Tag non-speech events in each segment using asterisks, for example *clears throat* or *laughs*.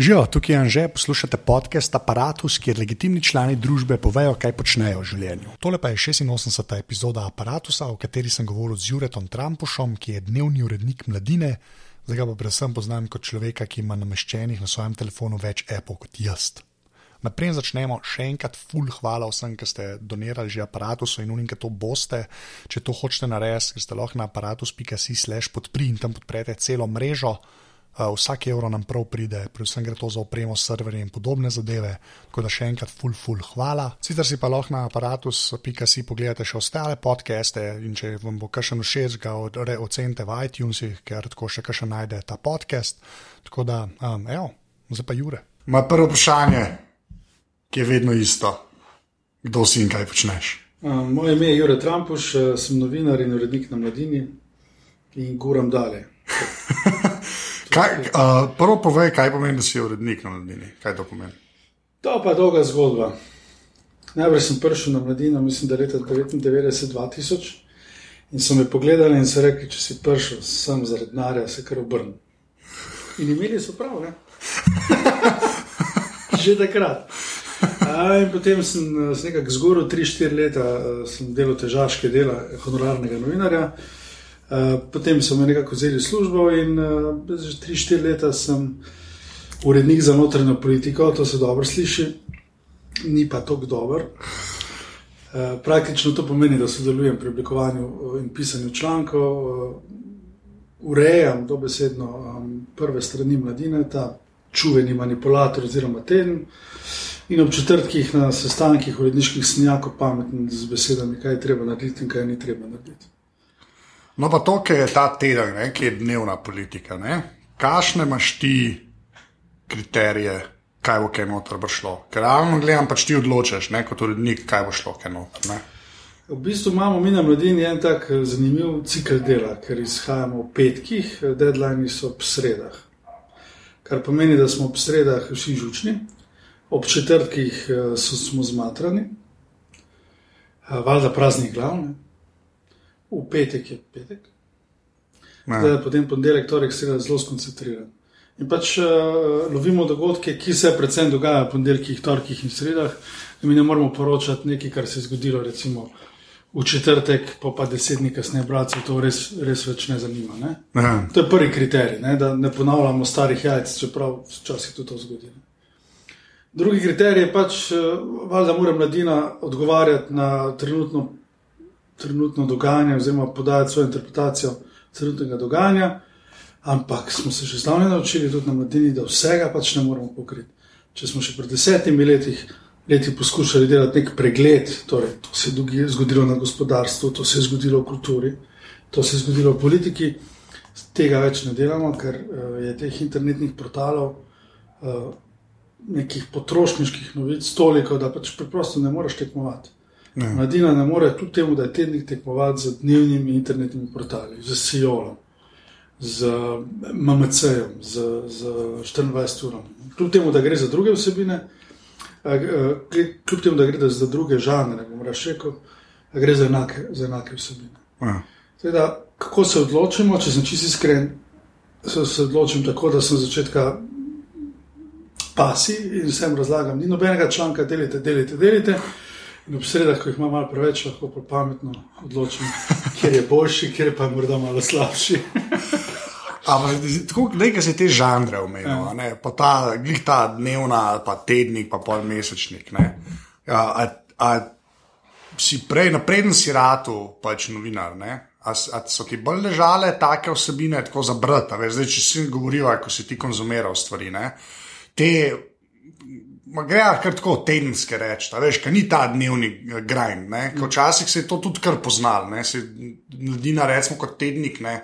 Živijo, tukaj je Anže, poslušate podcast Apparatus, kjer legitimni člani družbe povejo, kaj počnejo v življenju. Tole pa je 86. epizoda Apparatusa, v kateri sem govoril z Juretom Trampušom, ki je dnevni urednik mladine. Zdaj ga pa predvsem poznam kot človeka, ki ima nameščenih na svojem telefonu več apov kot jaz. Naprej začnemo, še enkrat, full hvala vsem, ki ste donirali že aparatusu in unim, ki to boste. Če to hočete narediti, ste lahko na aparatus.si/slash podprij in tam podprete celo mrežo. Uh, vsak evro nam prav pride, predvsem gre to za opremo, serverje in podobne zadeve. Tako da še enkrat, full, full, hvala. Sicer si pa lahko na aparatus.si pogledate še ostale podcaste in če vam bo kakšen všeč, ga ocenite v iTunesih, ker tako še kakšen najde ta podcast. Tako da, um, evo, zdaj pa Jure. Moje prvo vprašanje, ki je vedno isto. Kdo si in kaj počneš? Uh, moje ime je Jure Trampuš, sem novinar in urednik na mladini in guram dalje. *laughs* Kaj, uh, prvo povej, kaj pomeni, da si urednik na mladini. Kaj to pomeni? To pa je dolga zgodba. Najprej sem prišel na mladino, mislim, da leta 99-2000 in so me pogledali in so rekli, če si prišel sem zaradi denarja, se kar obrni. In imeli so prav, ne? *laughs* Že takrat. A, potem sem se nekako zgoril, 3-4 leta sem delal težaške dela honorarnega novinarja. Uh, potem so me nekako vzeli službo in uh, že 3-4 leta sem urednik za notranjo politiko, to se dobro sliši, ni pa tako dober. Uh, praktično to pomeni, da sodelujem pri oblikovanju in pisanju člankov, uh, urejam dobesedno um, prve strani mladine, ta čuveni manipulator oziroma teden. In ob četrtkih na sestankih uredniških snijako pameten z besedami, kaj je treba narediti in kaj ni treba narediti. No, pa to, ki je ta teden, ne, ki je dnevna politika. Kakšne imaš ti kriterije, kaj bo kaj noter šlo? Ker realno gledam, pač ti odločaš, ne, kot urednik, kaj bo šlo kaj noter. Ne. V bistvu imamo mi na mladini en tak zanimiv cikl dela, ker izhajamo v petkih, deadline so ob sredah. Kar pomeni, da smo ob sredah vsi žučni, ob četrtkih so, smo zmatrani, valjda praznih glavnih v petek je petek, zdaj, potem ponedeljek, torek, sreda zelo skoncentriran. In pač uh, lovimo dogodke, ki se predvsem dogajajo v ponedeljkih, torkih in sredah, in mi ne moramo poročati nekaj, kar se je zgodilo recimo v četrtek, pa pa deset dni kasneje, brati, to res, res več ne zanima. Ne? To je prvi kriterij, ne? da ne ponavljamo starih jajc, čeprav včasih tudi to zgodi. Ne? Drugi kriterij je pač, uh, da mora mladina odgovarjati na trenutno trenutno dogajanje, oziroma podajati svojo interpretacijo trenutnega dogajanja. Ampak smo se že zdavnaj naučili, tudi na mladini, da vsega pač ne moremo pokriti. Če smo še pred desetimi leti, leti poskušali delati nek pregled, torej to se je zgodilo na gospodarstvu, to se je zgodilo v kulturi, to se je zgodilo v politiki, tega več ne delamo, ker uh, je teh internetnih portalov, uh, nekih potrošniških novic toliko, da pač preprosto ne moreš tekmovati. Ne. Mladina ne more, kljub temu, da je tednik tekmovati z dnevnimi internetnimi portali, z Sijolom, z MMC-jem, z, z 24 urami. Kljub temu, da gre za druge vsebine, kljub temu, da gre za druge žanre, bom rekel, gre za enake, za enake vsebine. Teda, kako se odločimo, če sem čisto iskren, se, se odločim tako, da sem začetka. Pasi in vsem razlagam, ni nobenega članka, delite, delite, delite. In ob sredah, ko jih imam malo preveč, lahko pa pametno odločim, kje je boljši, kje pa je morda malo slabši. Ampak, tako nekaj se te žanre omenja, ja. pa ta, ta dnevna, pa tednik, pa pol mesečnik. Ja, a, a si prej, napreden si ratu, pač novinar. A, a so ti bolj ležale take vsebine, tako za brata, zdaj če si govoril, ko si ti konzumiral stvari. Ne? Te Gre kar tako tedenske reči, veš, kaj ni ta dnevni eh, grind. Včasih se je to tudi kar poznal, mladina, recimo kot tednik. Ne?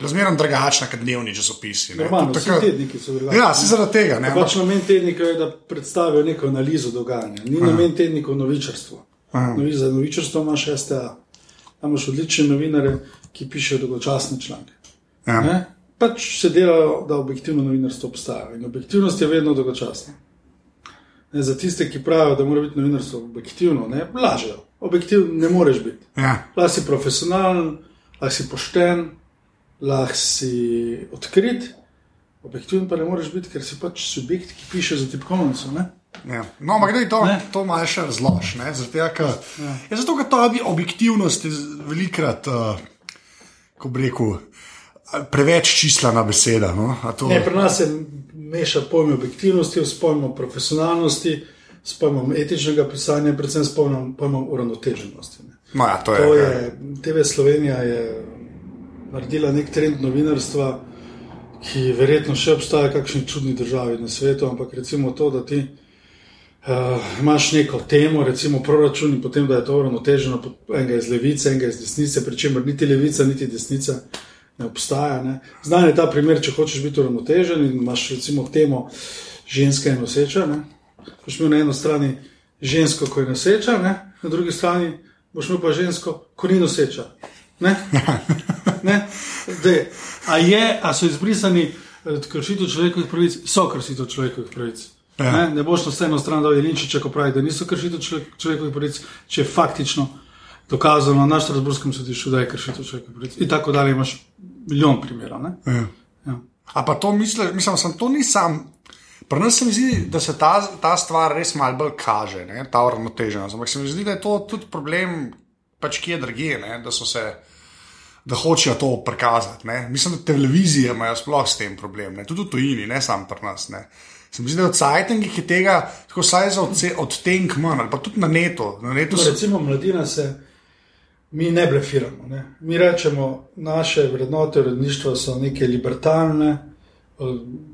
Razmerno drugačna kot dnevni časopisi. Normalno, tako, tedniki so drugačni. Ja, se zaradi tega. Ne, pač namen tednika je, da predstavijo neko analizo dogajanja. Ni Aha. namen tednikov novičarstvo. Novi, za novičarstvo imaš STA. Tam imaš odlične novinare, ki pišejo dolgočasne članke. Ja. Pač se delajo, da objektivno novinarstvo obstaja. In objektivnost je vedno dolgočasna. Ne, za tiste, ki pravijo, da mora biti novinarstvo objektivno, ne, lažejo. Objektivno ne moreš biti. Ja. Lahko si profesionalen, lahko si pošten, lahko si odkrit, Objektiven pa ne moreš biti, ker si pač subjekt, ki piše za tipkovnico. Ja. No, ampak to, to malo še razloži. Zato, ja. ja, zato, ker ta objektivnost je velikrat, uh, ko bi rekel, preveč čislana beseda. No? To... Ne, pri nas se meša pojem objektivnosti s pojmom profesionalnosti, s pojmom etičnega pisanja, predvsem s pojmom, pojmom uravnoteženosti. No, ja, to je, to je. TV Slovenija je naredila nek trend novinarstva ki verjetno še obstaja v kakšni čudni državi na svetu, ampak recimo to, da ti uh, imaš neko temo, recimo proračun in potem, da je to uravnoteženo, enega iz levice, enega iz desnice, pri čemer niti levica, niti desnica ne obstaja. Ne. Znan je ta primer, če hočeš biti uravnotežen in imaš recimo temo ženska in noseča. Ne. Boš imel na eni strani žensko, ko je noseča, ne. na drugi strani boš imel pa žensko, ko ni noseča. Ne? Ne? Dej, A, je, a so izbrisani eh, kršitev človekovih pravic, so kršitev človekovih pravic. Ja. Ne? ne boš na vseeno stran dal Jelinčiča, ko pravi, da niso kršitev človekovih pravic, če je faktično dokazano na našem razborskem sodišču, da je kršitev človekovih pravic. In tako dalje imaš milijon primerov. Ja. Ja. A pa to misliš, mislim, sem to nisem. Pri nas se mi zdi, da se ta, ta stvar res malo bolj kaže, ne? ta uravnoteženost. Ampak se mi zdi, da je to tudi problem, pač kje drugje, da so se da hočejo to prikazati. Ne? Mislim, da televizije imajo sploh s tem problem, ne? tudi v tujini, ne samo pri nas. Ne? Se mi zdi, da v Cajtengih je tega tako vsaj za odtenek manj, ali pa tudi na netu. Na netu no, so... Recimo, mladina se. Mi ne blefiramo. Ne? Mi rečemo, naše vrednote uredništva so neke liberalne,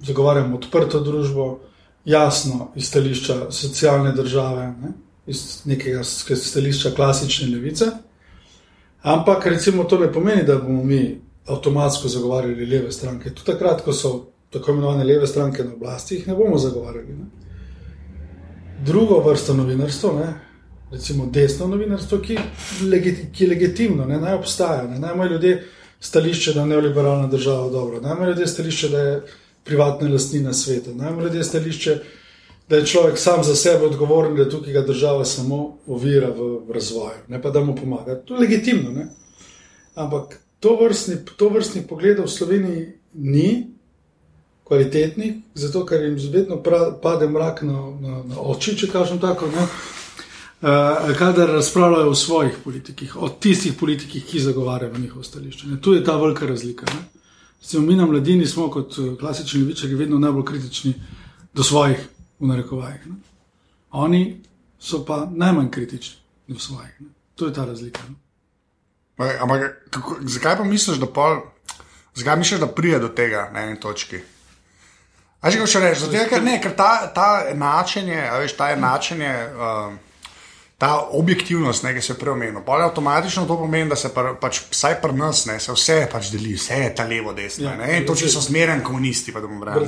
zagovarjamo odprto družbo, jasno iz stališča socialne države, ne? iz nekega stališča klasične levice. Ampak recimo to ne pomeni, da bomo mi avtomatsko zagovarjali leve stranke. Tudi takrat, ko so tako imenovane leve stranke na oblasti, jih ne bomo zagovarjali. Ne? Drugo vrsto novinarstva? Recimo desno novinarstvo, ki, legiti, ki legitimno, ne? naj obstaja, ne? naj imajo ljudje stališče, da je neoliberalna država dobro, naj imajo ljudje stališče, da je privatna lastnina sveta, naj imajo ljudje stališče, da je človek sam za sebe odgovoren, da tukaj ga država samo ovira v, razvoju, ne pa da mu pomaga. To je legitimno. Ne? Ampak to vrstni, to vrstni pogled v Sloveniji ni kvalitetni, zato ker jim vedno pra, pade mrak na, na, na oči, če kažem tako. Ne? Uh, kadar razpravljajo o svojih politikih, o tistih politikih, ki zagovarjajo njihovo stališče. Ne? Tu je ta velika razlika. Recimo, mi na mladini smo kot eh, klasični levičari vedno najbolj kritični do svojih v narekovajih. Ne? Oni so pa najmanj kritični v svojih. Ne? To je ta razlika. Ampak zakaj pa misliš, da, pol, zakaj misliš, da pride do tega na eni točki? Aj, če še rečeš, ker, ker ta, ta načenje, veš, ta načenje. Uh, ta objektivnost, ki se je preomenila. Pa avtomatično to pomeni, da se pa, pač, vsaj pri nas ne, se vse pač deli, vse je ta levo, desno. Ja, in to, če so smeren komunisti, pa da bomo brali.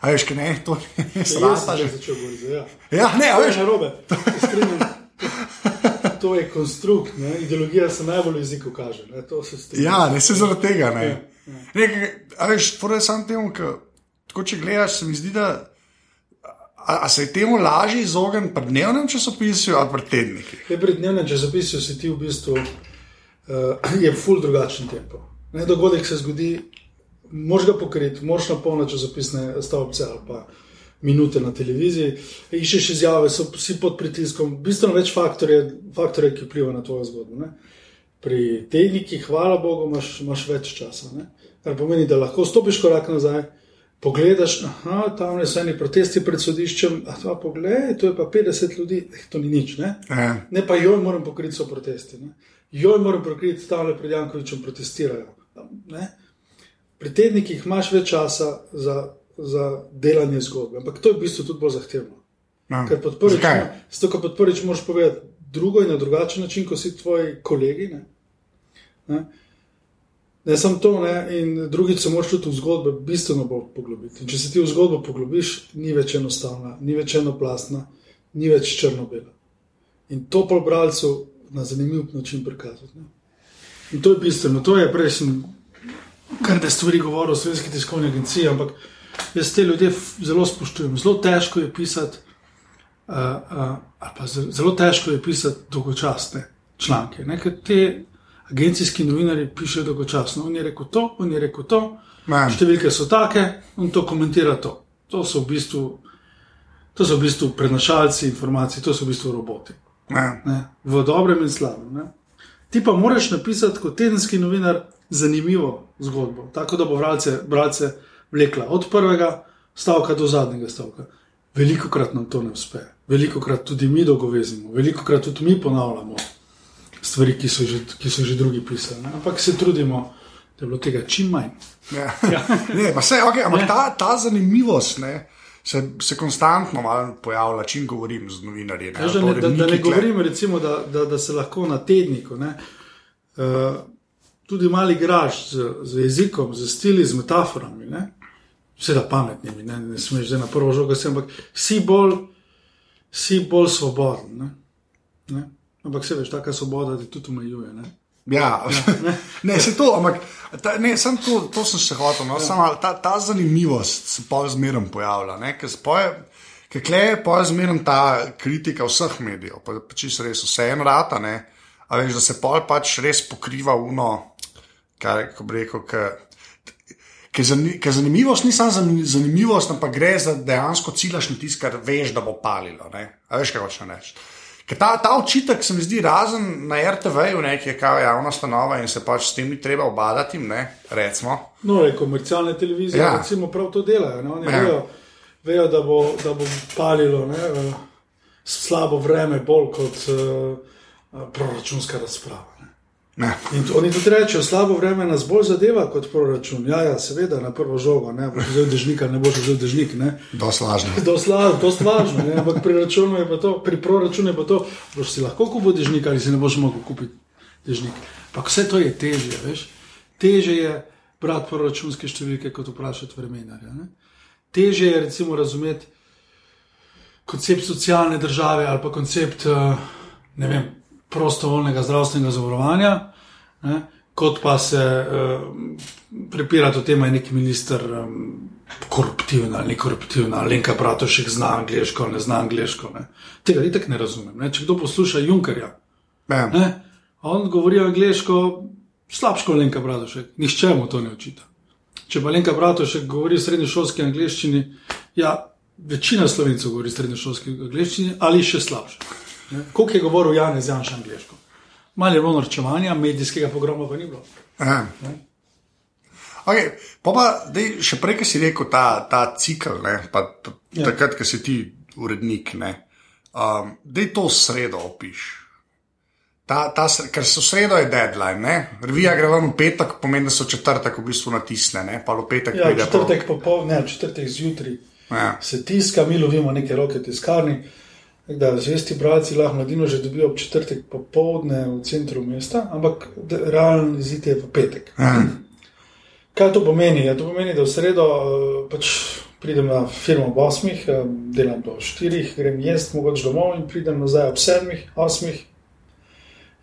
A veš, kaj ne, to je strašno. Ja, že začel govoriti. Ja, ja ne, a veš, robe. To je konstrukt, ne? ideologija se najbolj v jeziku kaže. Ne? Ja, ne se zaradi tega. Ne. Ja, ja. Ne, a veš, torej samo temu, ko če gledaš, se mi zdi, da A, a se je temu lažje izogniti pri dnevnem časopisu ali pri tednikih? Pri dnevnem časopisu si ti v bistvu uh, *clears throat* je ful drugačen tempo. Ne, dogodek se zgodi, moš ga pokriti, moš na polno časopisne stavke ali pa minute na televiziji, iščeš izjave, so vsi pod pritiskom, bistveno več faktorjev, faktorje, ki vplivajo na tvojo zgodbo. Ne. Pri tednikih, hvala Bogu, imaš, imaš več časa. Ne. Kar pomeni, da lahko stopiš korak nazaj pogledaš, da tam so neki protesti pred sodiščem, a to poglej, to je pa 50 ljudi, eh, to ni nič. Ne, ja. ne pa joj moram pokriti so protesti, ne? joj moram pokriti tam le pred Jankovičem protestirajo. Ne? Pri tednikih imaš več časa za, za delanje zgodbe, ampak to je v bistvu tudi bolj zahtevno. No. Ker podporiš, moraš povedati drugo in na drugačen način, kot si tvoji kolegi. Ne? Ne? Ne samo to, ne, in drugič se moraš tudi v zgodbo bistveno bolj poglobiti. In če se ti v zgodbo poglobiš, ni več enostavna, ni več enoplastna, ni več črno-bela. In to pa bralcu na zanimiv način prikazati. Ne. In to je bistveno. To je prej, sem, kar da stvari govoril o slovenski tiskovni agenciji, ampak jaz te ljudi zelo spoštujem. Zelo težko je pisati, uh, uh, zelo težko je pisati dolgočasne članke. Ne, agencijski novinari pišejo dolgočasno. On je rekel to, on je rekel to. Ne. Številke so take in to komentira to. To so v bistvu, to so v bistvu prenašalci informacij, to so v bistvu roboti. Ne. Ne? V dobrem in slabem. Ne? Ti pa moraš napisati kot tedenski novinar zanimivo zgodbo, tako da bo bralce, bralce vlekla od prvega stavka do zadnjega stavka. Veliko krat nam to ne uspe, veliko krat tudi mi dolgovezimo, veliko krat tudi mi ponavljamo stvari, ki so že, ki so že drugi pisali. Ne? Ampak se trudimo, da je bilo tega čim manj. Ja. *laughs* ne, pa vse, okay, ampak ta, ta zanimivost ne, se, se konstantno pojavlja, čim govorim z novinarji. Ne, Da, ne, da, da ne govorim, recimo, da, da, da se lahko na tedniku ne, uh, tudi malo igraš z, z jezikom, z stili, z metaforami. Ne. Seveda pametnimi, ne, ne smeš zdaj na prvo žogo, si, ampak si bolj, si bolj svoboden. Ne. Ne. Ampak se veš, taka svoboda ti tudi omejuje. Ne. Ja, *laughs* ne, se to, ampak ta, ne, sem to, to sem se hotel. No, ja. ta, ta zanimivost se pa zmeraj pojavlja. Ker kle je pa zmeraj ta kritika vseh medijev, pa, pa čisto res vse en rata, ne, a veš, da se pol pač res pokriva uno, kar bi rekel. Ker zani, ker zanimivost ni samo zani- zanimivost, ampak gre za dejansko ciljaš na tisto, kar veš, da bo palilo. Ne? A veš, kaj hočeš reči. Ker ta, ta očitek se mi zdi razen na RTV-ju, ki je kao javna stanova in se pač s tem ni treba obadati, ne, recimo. No, je, komercialne televizije Ja. recimo, prav to delajo. Ne? Oni Ja. ja. vejo, vejo da, bo, da bo palilo ne? eh, slabo vreme, bolj kot uh, proračunska razprava. Ne? In oni tudi rečejo, slabo vreme nas bolj zadeva kot proračun. Ja, ja seveda, na prvo žogo, ne boš vzel dežnika, ne boš vzel dežnik. Ne? Dosti lažno. *laughs* To je važno, ne? ampak pri, je to, pri proračunu je pa to, boš si lahko kupil dežnik ali si ne boš mogel kupiti dežnik. Pa vse to je težje, veš. Težje je brati proračunske številke, kot vprašati vremenarja. Ne? Težje je recimo razumeti koncept socialne države ali pa koncept eh, ne vem, prostovoljnega zdravstvenega zavarovanja, ne? kot pa se uh, prepirati o tem, ali je neki minister um, koruptiven ali ne koruptiven, ali Lenka Bratošek zna angliško ne zna angliško. Ne? Tega itek ne razumem. Ne? Če kdo posluša Junkerja, Ne. ne? on govori angliško slabše kot Lenka Bratošek, nihče mu to ne očita. Če pa Lenka Bratošek govori v srednješolski angliščini, ja, večina slovencev govori v srednješolski angliščini ali še slabše. Koliko je govoril Janez Janš angliško? Malo je bilo norčevanja, medijskega programa pa ni bilo. Okay, pa pa, dej, še prej, ki si rekel ta, ta cikl, ne, pa Ja. takrat, ko si ti urednik, ne, um, da je to sredo opiš. Ta, ta, ker so sredo je deadline, ne? revija gre ven v petek, pomeni, da so četrtek v bistvu natisne, ne? pa v petek Ja, pride četrtek popoldne, ne, četrtek zjutraj Ja. se tiska, mi lovimo neke roke tiskarni. Da, zvesti bralci lahko mladino že dobijo ob četrtek popoldne v centru mesta, ampak realni izid je v petek. Ja. Kaj to pomeni? Ja, to pomeni, da v sredo eh, pač pridem na firmo ob 8, eh, delam do 4, grem jesti, mogoče domov in pridem nazaj ob 7, 8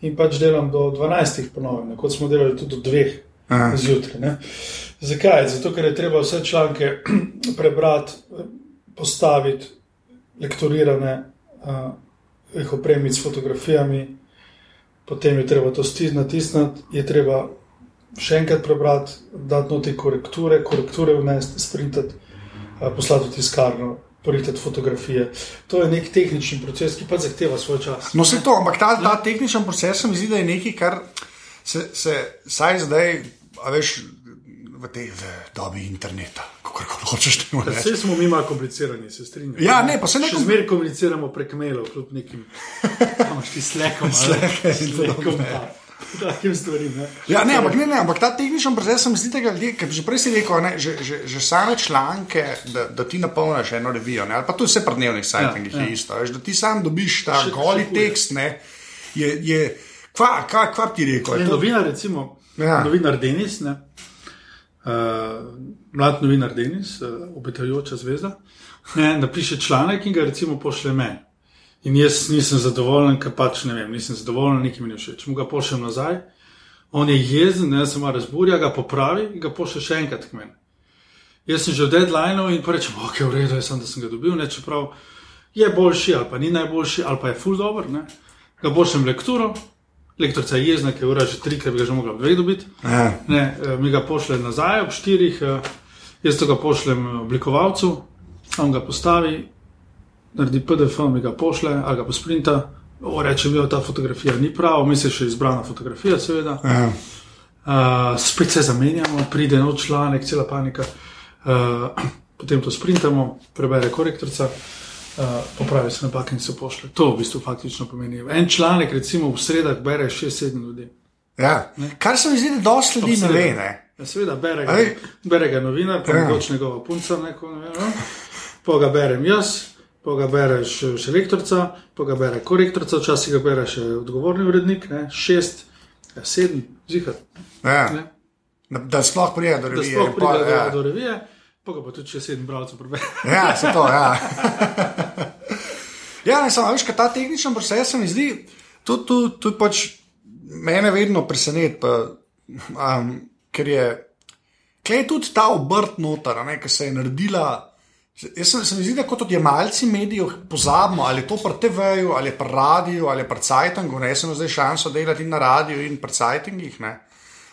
in pač delam do 12 ponovno, kot smo delali tudi do 2 Aha. zjutraj. ne. Zakaj? Zato, ker je treba vse članke *clears throat* prebrati, postaviti, lektorirane, uh, jih opremiti s fotografijami, potem je treba to stisniti, je treba še enkrat prebrati, dati noti korekture, korekture vnesti, sprintati, uh, poslati v tiskarno, poritati fotografije. To je nek tehnični proces, ki pa zahteva svoj čas. No, se to, ampak ta, ta tehničen proces mi zdi, da je nekaj, kar se, se saj zdaj, a veš, v tej v dobi interneta, kako hočeš temu reči. Vse smo mi malo komplicirani, se strinjam. Ja, ne, pa se ne Še zmeraj komuniciramo prek mailov, kljub nekim imaš ti slekom, slekom, takim stvarim. Ne? Ja, ne, ampak, ne, ne, ampak ta tehničen proces se mi zdi, da ljudje, ker že prej si rekel, ne, že, že, že same članke, da, da ti napolniš eno revijo, ne, pa tudi vse pri dnevnih sajtingih ja, ja. je isto, veš, da ti sam dobiš ta Še- goli še tekst, ne, je, je kva, kva, kva ti rekel? Ne, je to- novinar, recimo, ja. novinar Denis, ne, uh, mlad novinar Denis, uh, obetajoča zvezda, ne, napiše članek in ga recimo pošle meni. In jaz nisem zadovoljen, ker pač ne vem, nisem zadovoljen, nekaj mi ne všeč. Mu ga pošljem nazaj, on je jezen, ne, se malo razburja, ga popravi in ga pošlje še enkrat k meni. Jaz sem že v deadlineu in pa rečem, ok, v redu, jaz sem, da sem ga dobil, ne, čeprav je boljši ali pa ni najboljši ali pa je full dobro, ne. Ga pošljem lekturo, lektorica je jezna, ker je ura že tri, ker bi ga že mogla dve dobiti. Ja. Ne, eh, mi ga pošlje nazaj ob štirih, eh, jaz to ga pošljem oblikovalcu, on ga postavi, naredi PDF, mi ga pošlje ali ga posprinta. O, reče mi, ta fotografija ni prava, mi se še izbrana fotografija, seveda. Ja. Uh, spet se zamenjamo, pride nov članek, cela panika. Uh, *clears throat* potem to sprintamo, prebere korektorica, uh, popravi se napake in se pošle. To v bistvu faktično pomeni. En članek, recimo v sredah, bere 6-7 ljudi. Ja. Kar se mi zdi, da dosti ljudi ne ve. Ne? Ja, seveda, bere ga, Ej. bere ga novinar, pa Ja. mogoče njegova punca, neko, ne vem, no. pa ga berem jaz. Pa ga bere še, še lektorica, pa ga bere korektorica, včasih ga bere še odgovorni urednik, ne, šest, ja, sedem, zihar. Ja. Ne. Da, da sploh pride do Da revije. sploh in pol, pride do, ja. do revije, pa ga pa tudi še sedem bralcev prebere. *laughs* Ja, se to, ja. ja, ne samo, veš, kaj ta tehničen proces se mi zdi, tudi tu, tu pač mene vedno preseneti, pa, um, ker je, kaj je tudi ta obrt noter, ki se je naredila. Jaz sem, se mi zdi, da kot odjemalci medijev pozabimo, ali je to pri TV-ju, ali je pri radiju, ali je pri Cajtangu. Ne, jaz sem zdaj šanso delati in na radiju, in pri Cajtangih. ne.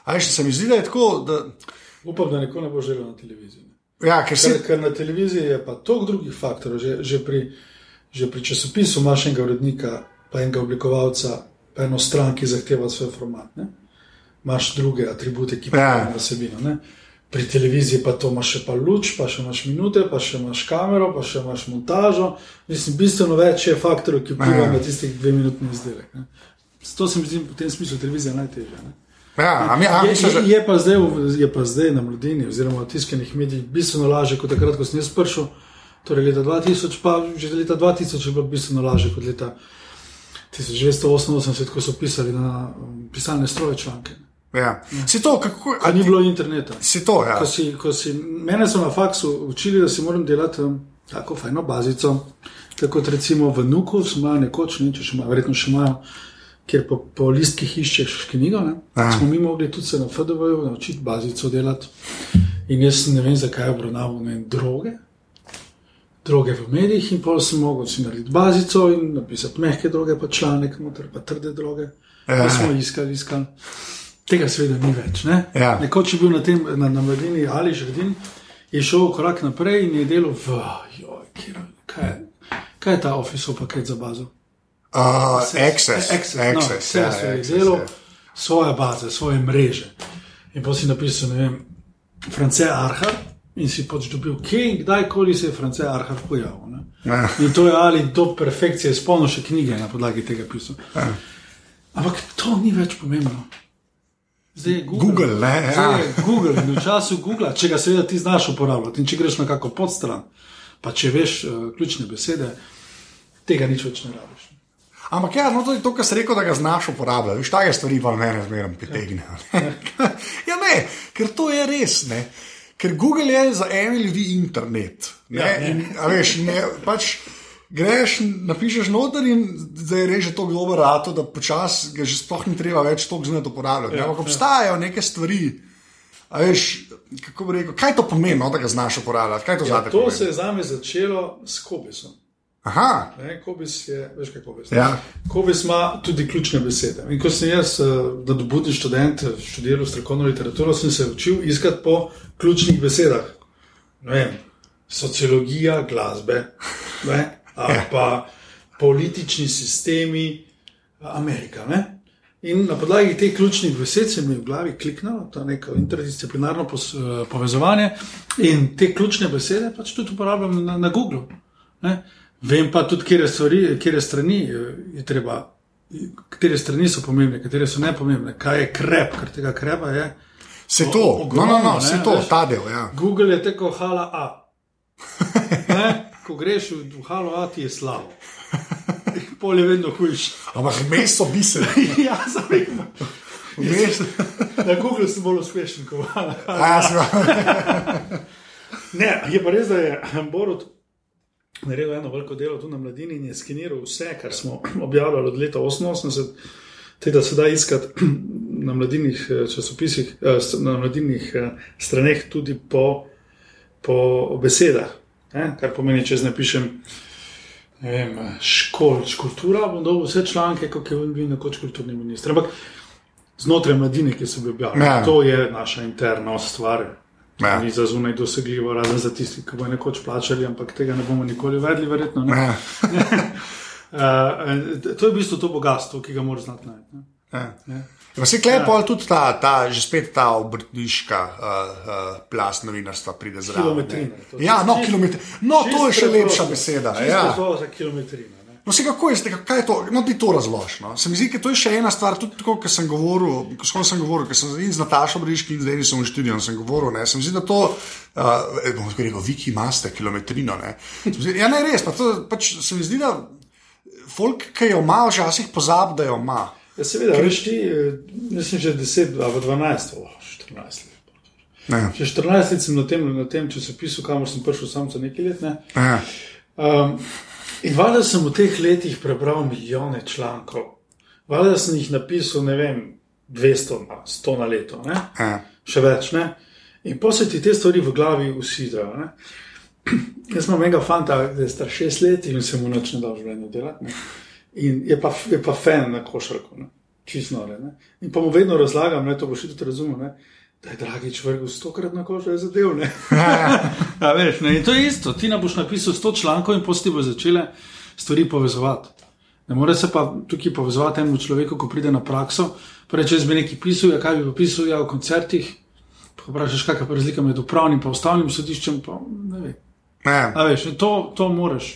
A veš, se mi zdi, da je tako, da. Upam, da nikoli ne bo želel na televiziji. Ja, ker si. Ker, ker na televiziji je pa toliko drugih faktorjev, že, že, pri, že pri časopisu imaš enega urednika, pa enega oblikovalca, pa eno stran, ki zahteva svoj format. Ne? Imaš druge atribute, ki Ja. prihajajo na vsebino. Pri televiziji pa to imaš še pa luč, pa še imaš minute, pa še imaš kamero, pa še imaš montažo. Mislim, bistveno več je faktorjev, ki vplivajo Ja. na tistih dve minutni izdelek. Ne? To se mi zdi v tem smislu televizija najtežja. Ne? Ja, a mi, a, Je, misliš, je, da- je, pa zdaj, je pa zdaj na mladini, oziroma v tiskanih medijih, bistveno lažje kot takrat, ko sem jaz prišel. Torej, leta 2000, pa že leta 2000 je bilo bistveno lažje kot leta 1988, ko so pisali na um, pisalne stroje članke. Ja. Si to, kako A ni bilo interneta. Si to, ja. Ko si, ko si, mene so na faksu učili, da si moram delati um, tako fajno bazico. Tako kot recimo v Nuku, smo imeli nekoč, ne, če še imajo, verjetno še imajo, kjer po, po listkih iščeš knjigo. Smo mi mogli tudi se na FDV-ju naučiti bazico delati. In jaz ne vem, zakaj obravnavam ne, vem, droge. Droge v medijih, in pol sem mogel si narediti bazico in napisati mehke droge, pa članek, noter pa trde droge. Ja. Smo iskali, iskali. Tega seveda ni več. Ne? Ja. Nekoč je bil na tem, na, na mladini ali Žrdin, je šel korak naprej in je delal v, joj, kjer, kaj, kaj je ta office paket za bazo? Uh, access, Access, access, no, vse ja, so access, delal, ja. svoje baze, svoje mreže. In pa si napisal, ne vem, France Arhar in si pač dobil, kje in kdajkoli se je France Arhar pojavil. ne. Ja. In to je ali do perfekcije, spolno še knjige na podlagi tega pisal. Ampak to ni več pomembno. Zdaj je Google. Google, ne, ja. Zdaj je Google in v času Google, če ga seveda ti znaš uporabljati in če greš na kako podstran, pa če veš uh, ključne besede, tega nič več ne rabiš. Ampak ja, no, to je to, kar si rekel, da ga znaš uporabljati. Veš, take stvari pa mene zmeraj pritegnejo. ne. ja, *laughs* ne, ker to je res. Ne. Ker Google je za ene ljudi internet. Ne, Ja, ne. in, a veš, ne, pač greš, napišeš noter in zdaj je reže tako dober rato, da počasi ga že sploh ni treba več toliko znati uporabljati. Ja, Ja, Ampak ja. obstajajo neke stvari. A veš, kako bi rekel, kaj to pomeni, no, da ga znaš uporabljati? Kaj to Ja, to pomeni? se je za me začelo s Kobisom. Aha, Ne, Kobis je, veš kaj Kobis? Ja. Kobis ima tudi ključne besede. In ko sem jaz, eh, da dobudni študent, eh, študiral strokovno literaturo, sem se učil iskati po ključnih besedah. Ne vem, sociologija glasbe, ne, ali pa politični sistemi Amerika. Ne? In na podlagi teh ključnih besed se mi je v glavi kliknilo, to je neko interdisciplinarno eh, povezovanje, in te ključne besede pač tudi uporabljam na, na Googlu. Ne? Vem pa tudi, kje kje strani eh, je treba, katere strani so pomembne, katere so nepomembne, kaj je krep, ker tega krepa je. se O- to, no, no, no, ogromno, se ne, to, veš. ta del. Ja. Google je tako hala A. *laughs* Ne? Ko greš v, v halo A, ti je slabo. *laughs* Pol je vedno hujši. Ampak vmes so biseri. *laughs* ja, zavedam. Na Google sem bolj uspešen kot hala. A. A, ja, se pravi. Ne, je pa res, da je Borut naredil eno veliko delo tu na mladini in je skeniral vse, kar smo *clears throat* objavljali od leta 88, teda se da iskati *clears throat* na mladinih eh, časopisih, eh, na mladinih eh, straneh tudi po, po besedah. Ne? Kar pomeni, če zdaj napišem ne vem, školč, kultura, bom dobil vse članke, kot je bil nekoč kulturni minister. Ampak znotraj mladine, ki so bili objavljeni, Ja. to je naša interna stvar. Ja. Ni za zunaj dosegljivo, razen za tisti, ki bodo nekoč plačali, ampak tega ne bomo nikoli vedeli, verjetno. Ne? Ja. *laughs* Uh, to je v bistvu to bogatstvo, ki ga moraš znati najti. ne. Ja. Vse klepo, ja. tudi ta, ta, že spet ta obrtniška uh, uh, plast novinarstva pride zraven. Kilometrina, Ja, no, čist- kilometri. No, to je še lepša beseda. Ja. to za kilometrino. Ne. No, se kako je, kaj je to? No, ti to razloži. No. Se mi zdi, da to je še ena stvar, tudi tako, kot sem govoril, s kom sem govoril, ker sem in z Natašo Briški in z Denisom v študiju sem govoril. Ne. Se mi zdi, da to, uh, bom tako rekel, viki maste kilometrino. Ne. Zdi, ja, ne res, pa to, pač, se mi zdi, da folk, ki jo ima, včasih pozab, da jo ima. Ja, seveda, veš ti, mislim, že 10 ali pa 12, oh, 14 let. Ne. Že 14 let sem na tem, na tem časopisu, kamor sem prišel sam za nekaj let. Ne? Ja. Um, in valjda sem v teh letih prebral milijone člankov, valjda sem jih napisal, ne vem, 200, na 100 na leto, ne? Ja. še več. Ne? In se ti te stvari v glavi usidrajo. *clears throat* Jaz imam enega fanta, ki je star šest let in se mu noč ne da v življenju delati. Ne? In je pa, je pa fan na košarku, ne? čisto nore. Ne? In pa mu vedno razlagam, ne, to boš tudi razumel, ne? Da je dragi vrgel stokrat na košo, je zadev. Ne? *laughs* Ja, veš, ne? In to je isto, ti nam boš napisal sto člankov in posti bo začele stvari povezovati. Ne more se pa tukaj povezovati enemu človeku, ko pride na prakso. Reče, jaz bi nekaj pisal, ja, kaj bi pisal, ja, o koncertih. Pa vprašaš, kakšna je razlika med upravnim in ustavnim sodiščem. Pa, ne vem. Ja. A veš, to, to moraš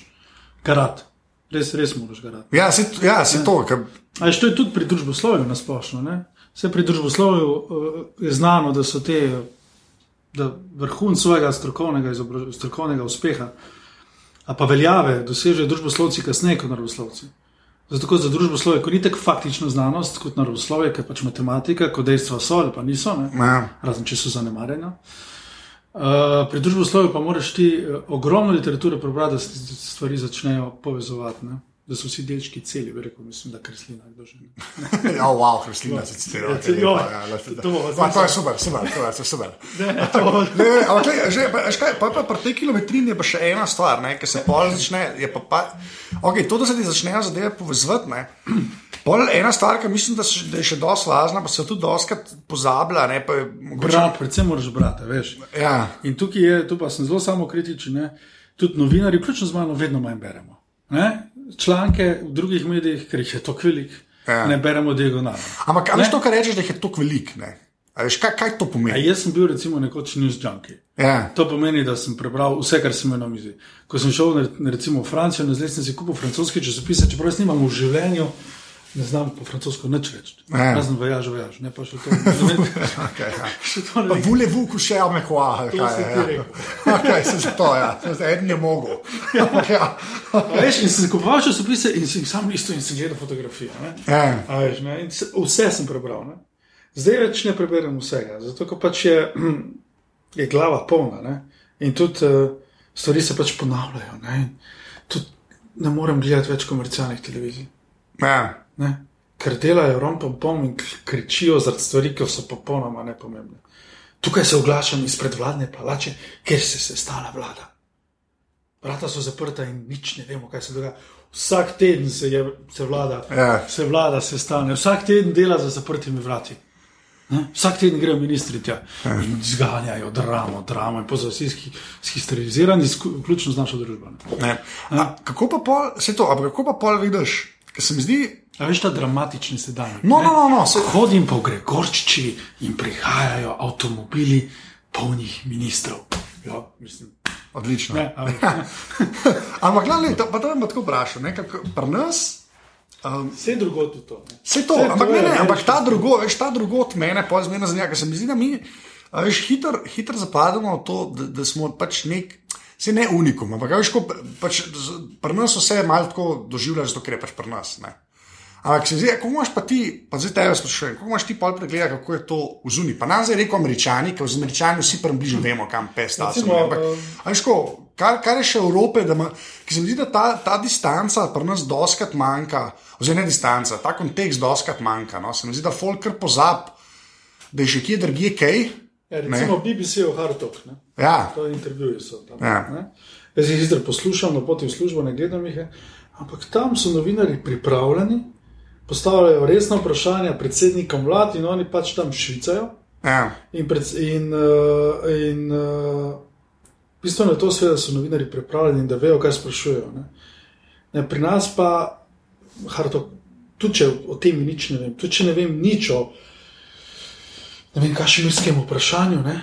garati. Res, res moraš garati. Ja, se, ja, se to, ker A veš, to je tudi pri družboslovju na splošno. ne. Vse pri družboslovju uh, je znano, da so te, da vrhun svojega strokovnega, strokovnega uspeha, a pa veljave dosežejo družboslovci kasneje kot naravoslovci. Zato kot za družboslovje, ko ni tako faktično znanost kot naravoslovje, ker pač matematika, ko dejstva so ali pa niso, ne, ja. razen če so zanemarjena. Uh, pri družboslovju pa moraš ti uh, ogromno literature prebrati, da se stvari začnejo povezovati. Ne? Da so vsi delčki celi, bi rekel, mislim, da kreslina kdo že. *laughs* Ja, wow, Kristina se citira. Ja, celo. Ja, To to, to, to je super, super, to je super. Ne, to- Ne, ne, ampak glej, že, pa, veš kaj, pa, pa pri tej kilometrini je pa še ena stvar, ne, ki se pol začne. je Pa, pa, okay, to, da se ti začnejo zadeve povezovati. ne. Pol ena stvar, ki mislim, da, se, da je še dosti važna, pa se tudi doskrat pozablja. Ne, pa je mogoče, Brati, predvsem moraš brati, veš. ja, In tukaj je, tu pa sem zelo samokritičen, tudi novinari, vključno z mano, vedno manj beremo. Ne? Članke v drugih medijih, ker jih je to velik, Ja. ne beremo diagonalno. ampak a veš to, kar rečeš, da jih je toliko velik. Ne? A Veš, kaj, kaj to A pomeni? jaz sem bil recimo nekoč news junkie. Ja, To pomeni, da sem prebral vse, kar sem imel na mizi. Ko sem šel na, recimo v Francijo, na zled sem si kupil francoski časopise, čeprav jaz nimam v življenju, ne znam po francosko nič reči. Ja. Razen vojaž, vojaž, ne pa še to. *laughs* okay, ja. *laughs* še to ne coucher avec moi? To Kaj, ti ja. se *laughs* zato, ja. Eden je mogel. ja. A Veš, in sem kupoval časopise in sem sam listil in sem gledal fotografije. ne. Ja. Veš, ne, se- vse sem prebral. Ne. Zdaj več ne preberem vsega, zato ker pač je, *clears throat* je glava polna. Ne. In tudi uh, stvari se pač ponavljajo. Ne. Tudi ne morem gledati več komercialnih televizij. Ja. Ne. Ker delajo rompom pom in kričijo zaradi stvari, ki so popolnoma nepomembne. Tukaj se oglašam izpred vladne palače, kjer se je sestala vlada. Vrata so zaprta in nič ne vemo, kaj se dogaja. Vsak teden se, je, se, vlada, Ja. se vlada sestane, vsak teden dela za zaprtimi vrati. Ne? Vsak teden grejo ministri tja in zganjajo dramo, dramo in pozor, vsi ski- schisterizirani, sku- vključno z našo družbo. ne. Ne. A, kako pa pol, se to, ampak kako pa pol vidiš? Ker se mi zdi, A veš ta dramatični sedaj? No, no, no, no, se- Hodim po Gregorčiči in prihajajo avtomobili polnih ministrov. Ja, mislim. odlično. Ne, a veš, ne. *laughs* ampak, gledaj, to, pa to me tako vprašam, ne, pri nas. Um, Vse drugo tudi to. Ne. Vse to, to ampak, ne, je, ne, veš. ampak ta drugo, veš, ta drugo od mene, pa zmerno zanima, ker se mi zdi, da mi hitro hiter zapademo v to, da, da smo pač nek, se ne unikum, ampak veš, ko, pač, pri nas vse malo tako doživljaš, zato ker je pač pri nas. Ne. Ampak se zdi, kako imaš pa ti, pa zdaj tebe sprašujem, kako imaš ti pol pregleda, kako je to v zuni. Pa nam zdaj rekel američani, ker z američani vsi približno vemo, kam pes ta Recimo, Ampak, eh, a veš, ko, kar, kar je še Evrope, da ima, ki se mi zdi, da ta, ta distanca pri nas doskrat manjka, oziroma ne distanca, ta kontekst doskrat manjka. No? Se mi zdi, da folk kar pozab, da je še kje drugje kaj. Ja, recimo BBC v Hartog. Ne. Ja, To je intervjuji so tam. Ja. ne. Jaz jih zdaj poslušam na poti v službo, ne gledam jih, ampak tam so novinari pripravljeni, postavljajo resna vprašanja predsednikom vlad in oni pač tam švicajo. Ja. In, pred, in, uh, in uh, bistveno je to, sve, da so novinari pripravljeni in da vejo, kaj sprašujejo. Ne. Ne, pri nas pa, Harto, tudi če o tem nič ne vem, tudi če ne vem nič o ne vem, kašmirskem vprašanju, ne,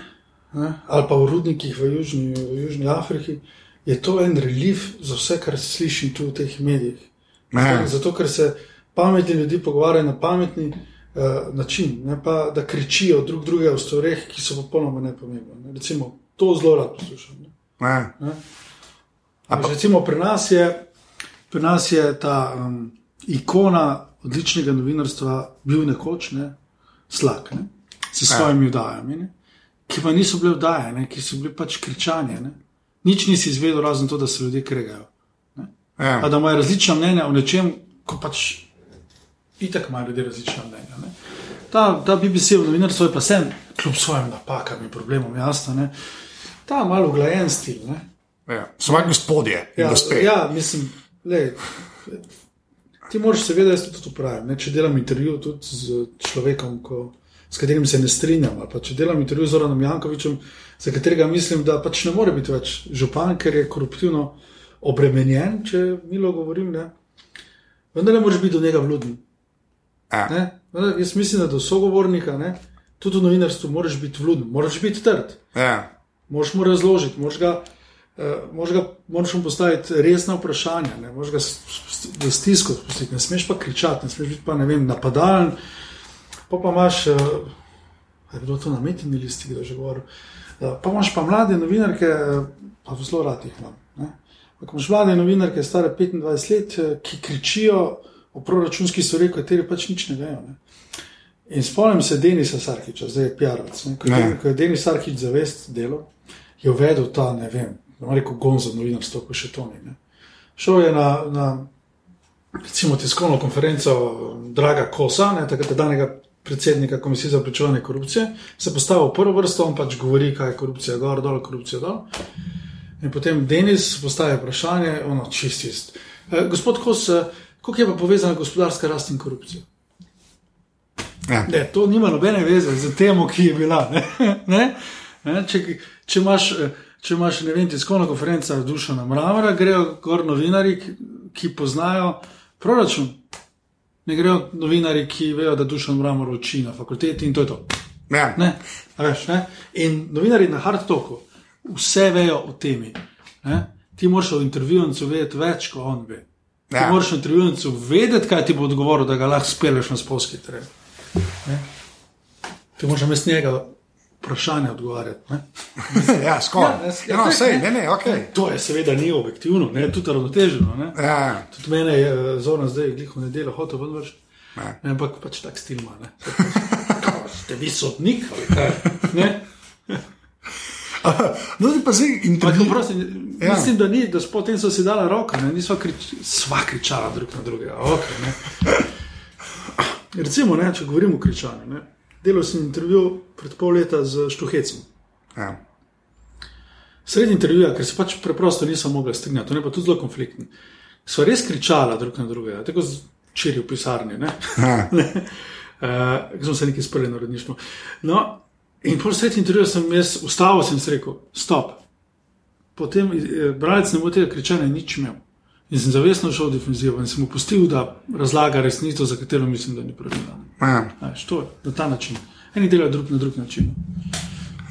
ne, ali pa v rudnikih v Južni, v Južni Afriki, je to en relief za vse, kar slišim tu v teh medijih. Ne. Zato, ker se pametni ljudje pogovarjajo na pametni uh, način, ne pa da kričijo drug drugega v stvareh, ki so popolnoma nepomembne. Ne. Recimo, to zelo rad poslušam. Ne. Ne. Ne? Veš, Recimo, pri nas je, pri nas je ta um, ikona odličnega novinarstva bil nekoč ne, slak, ne, s svojimi vdajami, ne, ki pa niso bile vdaje, ne, ki so bile pač kričanje. Ne. Nič nisi izvedel, razen to, da se ljudje kregajo. Ja. Pa da imajo različna mnenja o nečem, ko pač itak imajo ljudje različna mnenja. Ne. Ta, ta BBC v novinarstvu je pa sem, kljub svojim napakam in problemom, jasno, ne, ta malo uglajen stil. Ne. Ja. Svoje gospodje in Ja, gospe. ja, mislim, lej, ti moraš seveda, jaz tudi pravim. Ne, če delam intervju tudi z človekom, ko, s katerim se ne strinjam, ali pa če delam intervju z Zoranom Jankovičem, za katerega mislim, da pač ne more biti več župan, ker je koruptivno obremenjen, če milo govorim. Ne, vendar ne moreš biti do njega vluden. Ja. Vendar Jaz mislim, da do sogovornika, ne, tudi v novinarstvu, moraš biti vluden, moraš biti trd. Ja. Moraš mu razložiti, moraš ga, uh, moraš ga moraš mu postaviti resna vprašanja, ne moraš ga v stisko spustiti, ne smeš pa kričati, ne smeš biti pa ne vem, napadalen. Pa pa imaš, uh, je bilo to na metini listi, kdo je že govoril. Uh, pa imaš pa mlade novinarke, pa zelo rad jih imam. Ampak imaš mlade novinarke, stare 25 let, ki kričijo o proračunski stvari, kateri pač nič ne vejo. Ne. In spomnim se Denisa Sarkiča, zdaj je Pjaroc. Ko, je Ne. Den- ko je Denis Sarkič zavest delo, je uvedel ta, ne vem, rekel gonzo novinarstvo, ko še to ni. Ne. Šel je na, na recimo, tiskovno konferenco Draga Kosa, ne, takrat danega predsednika Komisije za preprečevanje korupcije, se postavil v prvo vrsto, on pač govori, kaj je korupcija gor, dol, korupcija dol. In potem Denis postavi vprašanje, ono čist ist. E, gospod Kos, eh, kako je pa povezana gospodarska rast in korupcija? Ja. Ne, to nima nobene veze z temo, ki je bila. Ne? Ne? Ne? Če, če imaš, če imaš ne vem, tiskovno konferenco Dušana Mramora, grejo gor novinari, ki, poznajo proračun. Ne grejo novinari, ki vejo, da Dušan Mramor uči na fakulteti in to je to. Ja. Ne? A Veš, ne? In novinari na hard toku vse vejo o temi. Ne? Ti moraš v intervjuju vedeti več, kot on ve. Ti Ja. moraš v intervjuju vedeti, kaj ti bo odgovoril, da ga lahko speleš na spolski teren. Ne? Ti moraš namesto njega vprašanje odgovarjati. Ne? *laughs* ja, skoraj. Ja, Ja, no, sej, ne, ne, ok. To je seveda ni objektivno, ne? tudi ravnoteženo. Ne? Ja. Tudi mene je eh, zorno zdaj, gliho nedeljo, hotel ven vrš. Ja. Ne, ampak pač tak stil ima. ne. *laughs* Ste vi sodnik ali kaj? Ne? *laughs* No, pa zdaj intervju. prosim, Ja. Mislim, da ni, da potem so si dala roko, ne? nisva krič, sva kričala drug na drugega. Okay, ne. Recimo, ne, če govorimo o kričanju. Ne? Delal sem intervju pred pol leta z Štuhecem. Ja. Sredi intervjuja, ker se pač preprosto nisem mogla strinjati, je pa tudi zelo konfliktni. So res kričala drug na drugega, tako čiri v pisarni. Ne? Ja. *laughs* ne? Uh, smo se nekaj sprli na rodništvu. No, in po sredi intervjuja sem jaz ustavil sem rekel: Stop. Potem eh, bralec ne bo tega kričanja nič imel. In sem zavestno šel v defenzivo in sem mu pustil, da razlaga resnico, za katero mislim, da ni pravilna. Ja. To je na ta način. Eni delajo drug na drug način.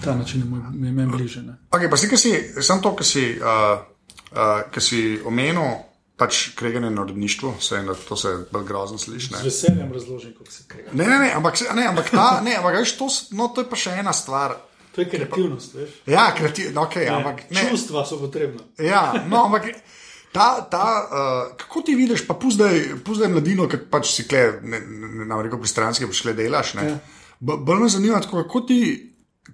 Ta način je moj- meni bliže. Ne? Okay, pa si, ki si, samo to, ki si, uh, uh, ki si omenil, pač kreganje na rodništvu, se, da to se bolj grozno sliši. ne. Z veseljem razložim, kako se krega. Ne, ne, ne, ampak, ne, ampak, ta, ne, ampak veš, to, no, to je pa še ena stvar. To je kreativnost, veš. Ja, kreativno, okay, ampak ne. Čustva so potrebna. Ja, no, ampak ta, ta, uh, kako ti vidiš, pa puzdaj mladino, ki pač si kle, ne, ne, ne reko pri stranski, pač kle delaš. Ne. Ja. B- Bolj me zanima, tako, kako ti.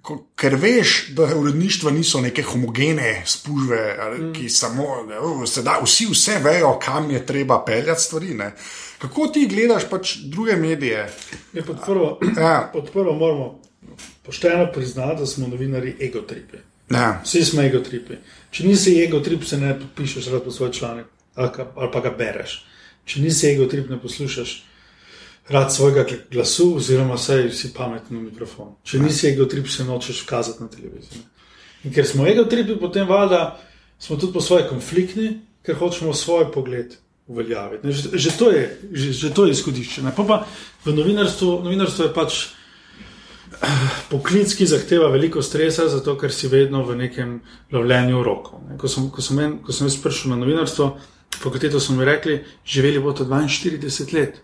Ko, ker veš, da uredništva niso neke homogene spužve, mm. ki samo, da, vsi vse vejo, kam je treba peljati stvari. Ne. Kako ti gledaš pač druge medije? Je pod prvo, Ja. pod prvo moramo pošteno priznati, da smo novinari egotripi. Ja. Vsi smo egotripi. Če nisi egotrip, se ne pišeš rad po svoj članek ali, ali pa ga bereš. Če nisi egotrip, ne poslušaš rad svojega gl- glasu, oziroma saj si pameten na mikrofon. Če nisi egotrip, se nočeš kazati na televiziji. In ker smo egotripi, potem valjda smo tudi po svoje konfliktni, ker hočemo svoj pogled uveljaviti. Ne, Že, že, to je, že, že to je izhodišče. Po pa v novinarstvu, novinarstvo je pač *clears throat* poklic, ki zahteva veliko stresa, zato ker si vedno v nekem lovljenju roko. Ne. Ko sem, ko sem, en, ko sem jaz prišel na novinarstvo, fakulteto so mi rekli, živeli boste 42 let,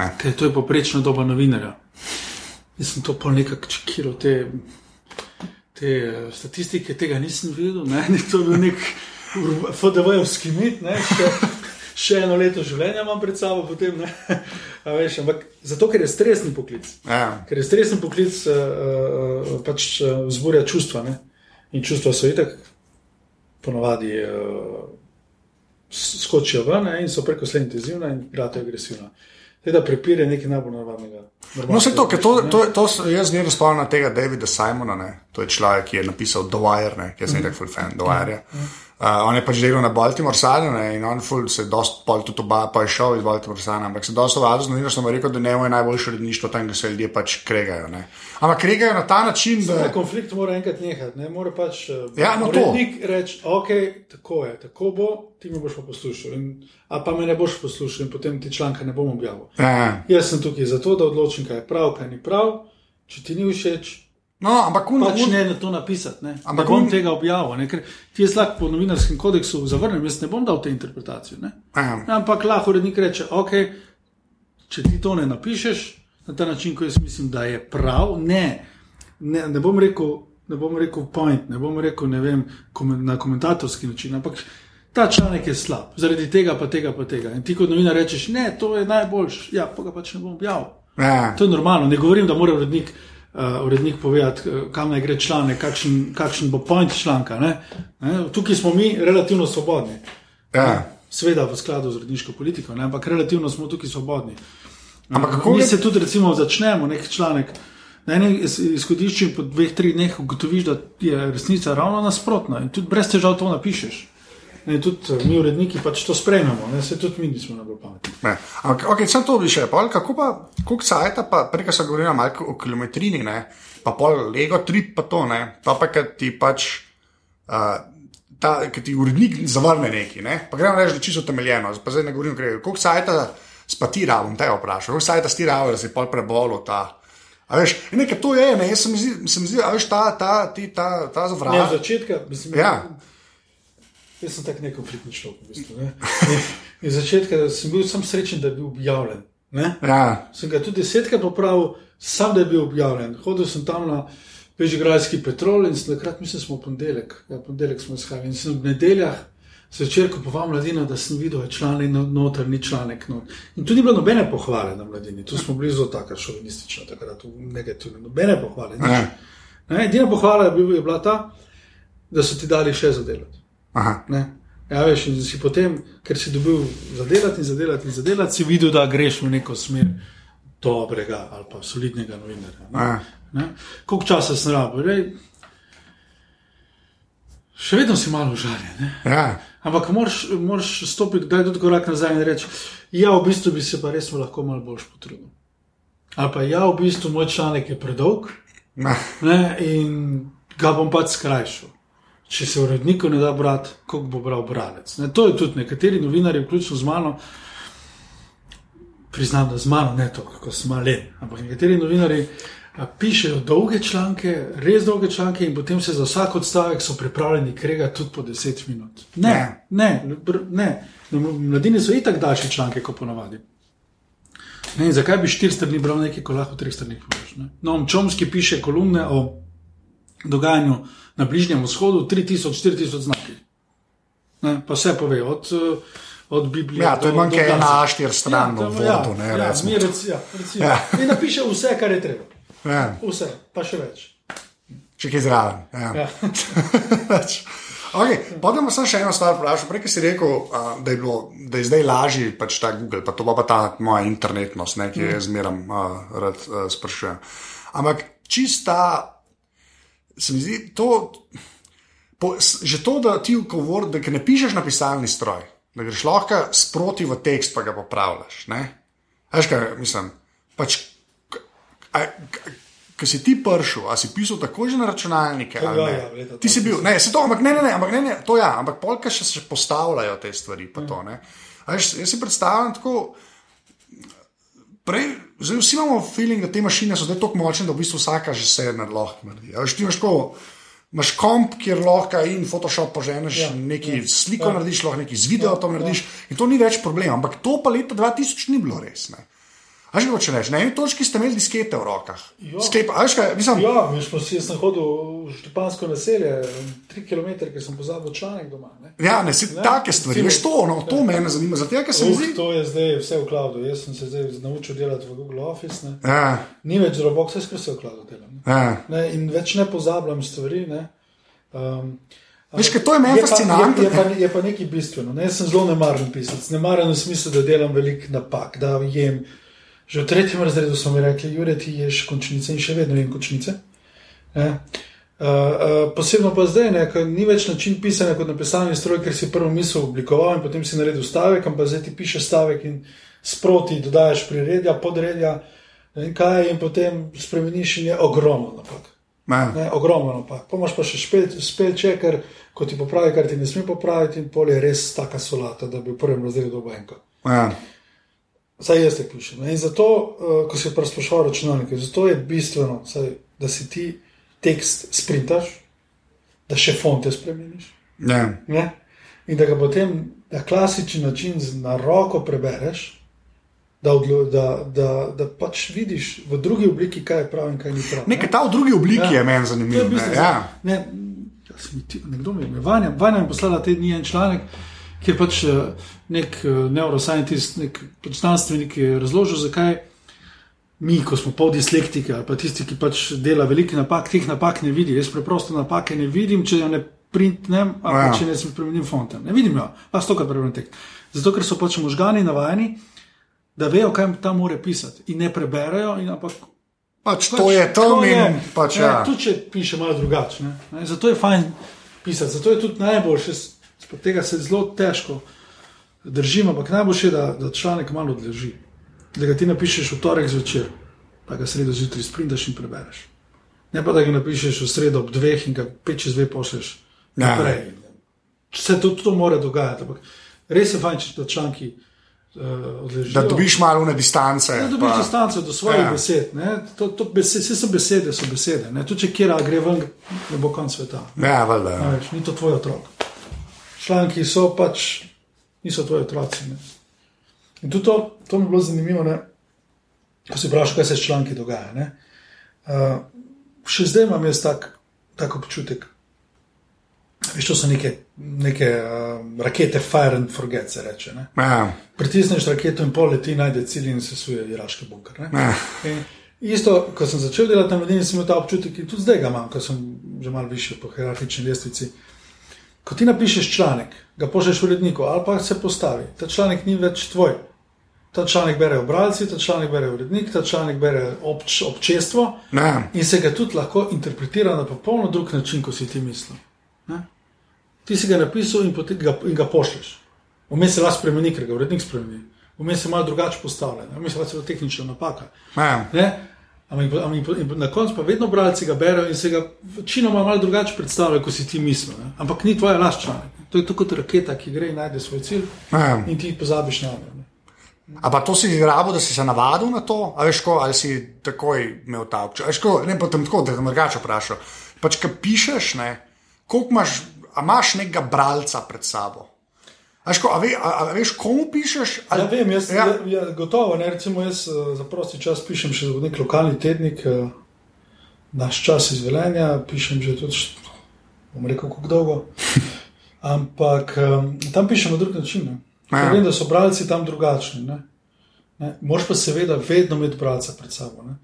Ne. ker to je poprečna doba novinarja. Jaz sem to pol nekako čekiral, te, te eh, statistike, tega nisem videl, ne. *laughs* to je bil nek FDV-ovski mit, ne. Še, še eno leto življenja imam pred sabo, potem ne. *laughs* A Veš, ampak zato, ker je stresni poklic. Ja. Ker je stresen poklic, uh, uh, pač uh, vzburja čustva. Ne? In čustva so itak, ponovadi uh, skočijo ven in so preko slej intenzivna in rado agresivna. Teda prepir je nekaj najbolj navadnega. No, se to, ker to, to, to, to jaz spomnim na tega Davida Simona, ne? to je človek, ki je napisal Wire, ne? ki je zdaj tako fan The Wire. Uh, on je pač delal na Baltimore Sun ne? in on se dost pol tudi oba, pa je šel iz Baltimore Sun, ampak se dosto vadil z novinarstvom in rekel, da ne je najboljše uredništvo tam, da se ljudje pač kregajo. Ne? Ampak kregajo na ta način, da. Ta konflikt mora enkrat nehati, ne more pač uh, Ja, no to. urednik reči, ok, tako je, tako bo, ti me boš pa poslušal. In, a pa me ne boš poslušal in potem ti članka ne bom objavil. Ja. Jaz sem tukaj zato, da odločim, kaj je prav, kaj ni prav. Če ti ni všeč, No, ampak un, pač un, ne na to napisati. Ne, Ampak ne bom on- tega objavil, ne, ker ti jaz lahko po novinarskem kodeksu zavrnem, jaz ne bom dal te interpretacije. Ne. Ja. Ampak lahko urednik reče, ok, če ti to ne napišeš na ta način, ko jaz mislim, da je prav, ne, ne, ne bom rekel. Ne bom rekel point, ne bom rekel ne vem, komen, na komentatorski način, ampak ta članek je slab, zaradi tega, pa tega, pa tega. In ti kot novinar rečeš, ne, to je najboljš, ja, pa ga pač ne bom objavil. ja. To je normalno, ne govorim, da mora urednik, uh, urednik povedati, eh, kam naj gre članek, kakšen, kakšen bo point članka. Ne? Ne? Tukaj smo mi relativno svobodni. Ja. Sveda v skladu z uredniško politiko, ne? ampak relativno smo tukaj svobodni. Ampak kako Mi se tudi, recimo, začnemo nek članek. Na enem iz- izhodišču po dveh, treh dneh ugotoviš, da je resnica ravno nasprotna in tudi brez težav to napišeš. Ne, tudi eh, mi, uredniki, pač to sprejmemo, ne, se tudi mi nismo najbolj pametni. Ne. Ampak, okay, sem to bi še, pol, kako pa, koliko sajta, pa prej sem govoril malo o kilometrini, ne, pa pol Lego trip, pa to, ne, pa pa kad ti pač, uh, ta, kad ti urednik zavrne neki, ne, pa gremo reči, da je čisto temeljeno, pa zdaj ne govorim, kaj, koliko sajta spatira, bom te vprašal, koliko sajta stira, da si pol prebolel ta. A veš, nekaj to je, ne, jaz sem zdi, sem zdi, a veš, ta, ta, ti, ta, ta Ne, od zavrat. začetka, mislim, Ja. Jaz sem tak nekonfliktni človek. V bistvu, ne. In začetka sem bil sam srečen, da je bil objavljen. Ne? Ja, Sem ga tudi desetkrat popravil, sam da je bil objavljen. Hodil sem tam na Bežigrajski petrol in takrat, mislim, smo v ponedeljek, ja, ponedeljek smo izhajali in sem v nedeljah zvečer kupoval mladino, da sem videl, da je članek no- noter, ni članek noter. In tu ni bilo nobene pohvale na mladini, tu smo bili zelo tako šovinistični, takrat v negativne, nobene pohvale. Ja. Ne, edina pohvala je bila ta, da so ti dali še za delati. Ja, veš, in si potem, ker si dobil zadelati in zadelati in zadelati, si videl, da greš v neko smer dobrega ali pa solidnega novinarja. ja? Koliko časa sem rabil? Rej, še vedno si malo užaljen. ja, Ampak moraš, moraš stopiti, da je tudi korak nazaj in reči: Ja, v bistvu bi se pa res lahko malo bolj potrudil. Ali pa ja, v bistvu moj članek je predolg ja, ne, in ga bom pač skrajšal. Če se uredniku ne da brati, koliko bo bral bralec. Ne, to je tudi nekateri novinari, vključno z mano, priznam, da z mano ne to, kako sem malen. Ampak nekateri novinari a, pišejo dolge članke, res dolge članke, in potem se za vsak odstavek so pripravljeni kregati tudi po 10 minut. Ne, ne, br- ne. Na mladini so itak daljši članke, kot ponavadi. Ne, zakaj bi štiri strani bral nekaj, ko lahko v treh stranih poveš? ne? No, Čomski piše kolumne o dogajanju na Bližnjem vzhodu, 3000-4000 znaki. Ne, pa vse pove, od, od Biblije. Ja, to je manj ena. A4 stran v tam- Wordu, ne, ja, recimo. rec, ja, recimo. Ja. In napiše vse, kar je treba. ja. Vse, pa še več. Če kaj zraven. Ja. Ja. okay, Potem sem še eno stvar vprašal. Prej si rekel, uh, da, je bilo, da je zdaj lažje pač ta Google, pa to pa, pa ta moja internetnost, ne, ki jo jaz zmeraj uh, rad uh, sprašujem. Ampak čista, se mi zdi to. po, že to, da ti govor, da ne pišeš na pisalni stroj, da greš lahko sproti v tekst, pa ga popravljaš. Veš kaj, mislim, pač. Ki si ti prišel, a si pisal tako že na računalnike? Ja, ja, leta ti si bil, ne, se to, ampak ne, ne, ne, ampak ne, ne to ja, ampak polka še se postavljajo te stvari. pa To, veš, jaz si predstavljam tako. Prej, zdaj vsi imamo feeling, da te mašine so zdaj tako močne, da v bistvu vsaka že vse nar- lahko naredi. Ti imaš tako. Imaš komp, kjer lahko in Photoshop poženeš, ja, nekaj ja, sliko ja. narediš, lahko nekaj z videom ja, narediš, ja. in to ni več problem. Ampak to pa leta 2000 ni bilo res. Ne. A že hoče reči, na eni točki ste imeli diskete v rokah. Ja. Sklep, a veš kaj, mislim, Ja, veš, pa si sem hodil v Štepansko naselje, tri km, ker sem pozabil članek doma. Ne? ja, ne, si Ne, take stvari, veš to, no, to me zanima, zato ker se mi Uh, zdi. to je zdaj vse v cloudu. Jaz sem se zdaj naučil delati v Google Office. Ne? Ja, Ni več Dropbox, vse skozi v cloudu delam. Ne? ja. Ne? In več ne pozabljam stvari. Ne? Um, Veš, kaj, to je meni fascinantno. Je, je, pa, je pa nekaj bistveno. Ne? Jaz sem zelo nemaren pisec. Nemaren v smislu, da delam veliko napak, da jem. Že v tretjem razredu so mi rekli, Jure, ti ješ končnice in še vedno jem končnice. Ne? Uh, uh, posebno pa zdaj, ne, ni več način pisanja kot na pisalni stroj, ker si prvo misel oblikoval in potem si naredil stavek, ampak zdaj ti pišeš stavek in sproti dodajaš priredja, podredja ne vem kaj in potem spremeniš in je ogromno napak. Ja. Ne, ogromno napak. Pomaž pa še spel, spel checker, ko ti popravi, kar ti ne sme popraviti, in pol je res taka solata, da bi v prvem razredu dobil enko. Ja. Saj jaz te pišem. ne. In zato, uh, ko si sprašoval računalnike, zato je bistveno, saj, da si ti tekst sprintaš, da še fonte spremeniš. Ja. Ne? In da ga potem na klasičen način na roko prebereš, da, odlo, da, da, da pač vidiš v drugi obliki, kaj je prav in kaj ni prav. ne. Nekaj ta v drugi obliki ja. je meni To zanimiv. je v Ne? Ja. ne, ja, ti- Nekdo mi je, Vanja, Vanja mi je poslala te dni en članek, kjer pač eh, nek eh, neuroscientist, nek pač znanstvenik je razložil, zakaj mi, ko smo pol dislektiki ali pa tisti, ki pač dela velike napak, teh napak ne vidi. Jaz preprosto napake ne vidim, če jo ne printnem ali Ja. pa če ne spremenim fonta. Ne vidim jo, a sto krat preberem tekst. Zato, ker so pač možgani navajeni, da vejo, kaj tam mora pisati in ne preberejo, in ampak Pač to je tam in pač ne, ja. Tudi če piše malo drugače. ne. Ne, Zato je fajn pisati, zato je tudi najboljše, spod tega se zelo težko držim, ampak najboljše je, da, da članek malo odleži. Da ga ti napišeš v torek zvečer, pa ga sredo zjutraj sprintaš in prebereš. Ne pa da ga napišeš v sredo ob dveh in ga pet čez dve pošleš Ja. naprej. Se to, to mora dogajati, ampak res je fajn, če da članki uh. Da dobiš malo na distance. Da dobiš pa- distanco do svojih Ja. besed. Ne? To, to besed, vse so besede, so besede. Ne? Tudi če kjer gre ven, ne bo konc sveta. Ja, valjda. Ja. Ni to tvoj otrok. Članki so pač, niso tvoji otroci. Ne? In tudi to, to mi je bilo zanimivo, ne? ko si vprašal, kaj se s članki dogaja. ne. Uh, še zdaj imam jaz tak, tak občutek. Veš, to so neke, neke uh, rakete, fire and forget, se reče. Ne? Ja. Pritisneš raketo in pol leti, najde cilj in se suje iraški bunker. Ja. Isto, ko sem začel delati na medijih, sem imel ta občutek, in tudi zdaj ga imam, ko sem že malo više po hierarhični lestvici. Ko ti napišeš članek, ga pošlješ uredniku ali pa se postavi, ta članek ni več tvoj. Ta članek berejo bralci, ta članek berejo urednik, ta članek berejo obč, občestvo Ja. in se ga tudi lahko interpretira na popolnoma drug način, kot si ti mislil. Ne? Ti si ga napisal in, potem ga, in ga pošlješ. Vmes se lahko spremeni, ker ga urednik spremeni. Vmes se malo drugače postavlja, ne? vmes je lahko tehnična napaka. Ja. Ne? Ampak, ampak, na koncu pa vedno bralci ga berejo in se ga večinoma malo drugače predstavljajo, kot si ti mislil. Ne? Ampak ni tvoja last članek. To je tako kot raketa, ki gre in najde svoj cilj Ja. in ti pozabiš na njo. ne. A pa to si rabo, da si se navadil na to, a veš, ko, ali si takoj imel ta občutek. Ne, potem tako, da te drugače vprašam. Pač, ko pišeš, ne, koliko imaš, imaš nekega bralca pred sabo. A veš, ko, a ve, a, a veš komu pišeš? Ali, Ja, vem, jaz, ja. ja. Ja, gotovo. Ne, recimo, jaz eh, za prosti čas pišem še v nek lokalni tednik, eh, naš čas izvelenja, pišem že tudi, bom rekel, kako dolgo. *laughs* Ampak tam pišem na drug način. Ne. Ja. Vem, da so bralci tam drugačni. Ne. Ne. Moš pa seveda vedno imeti bralca pred sabo. Ne.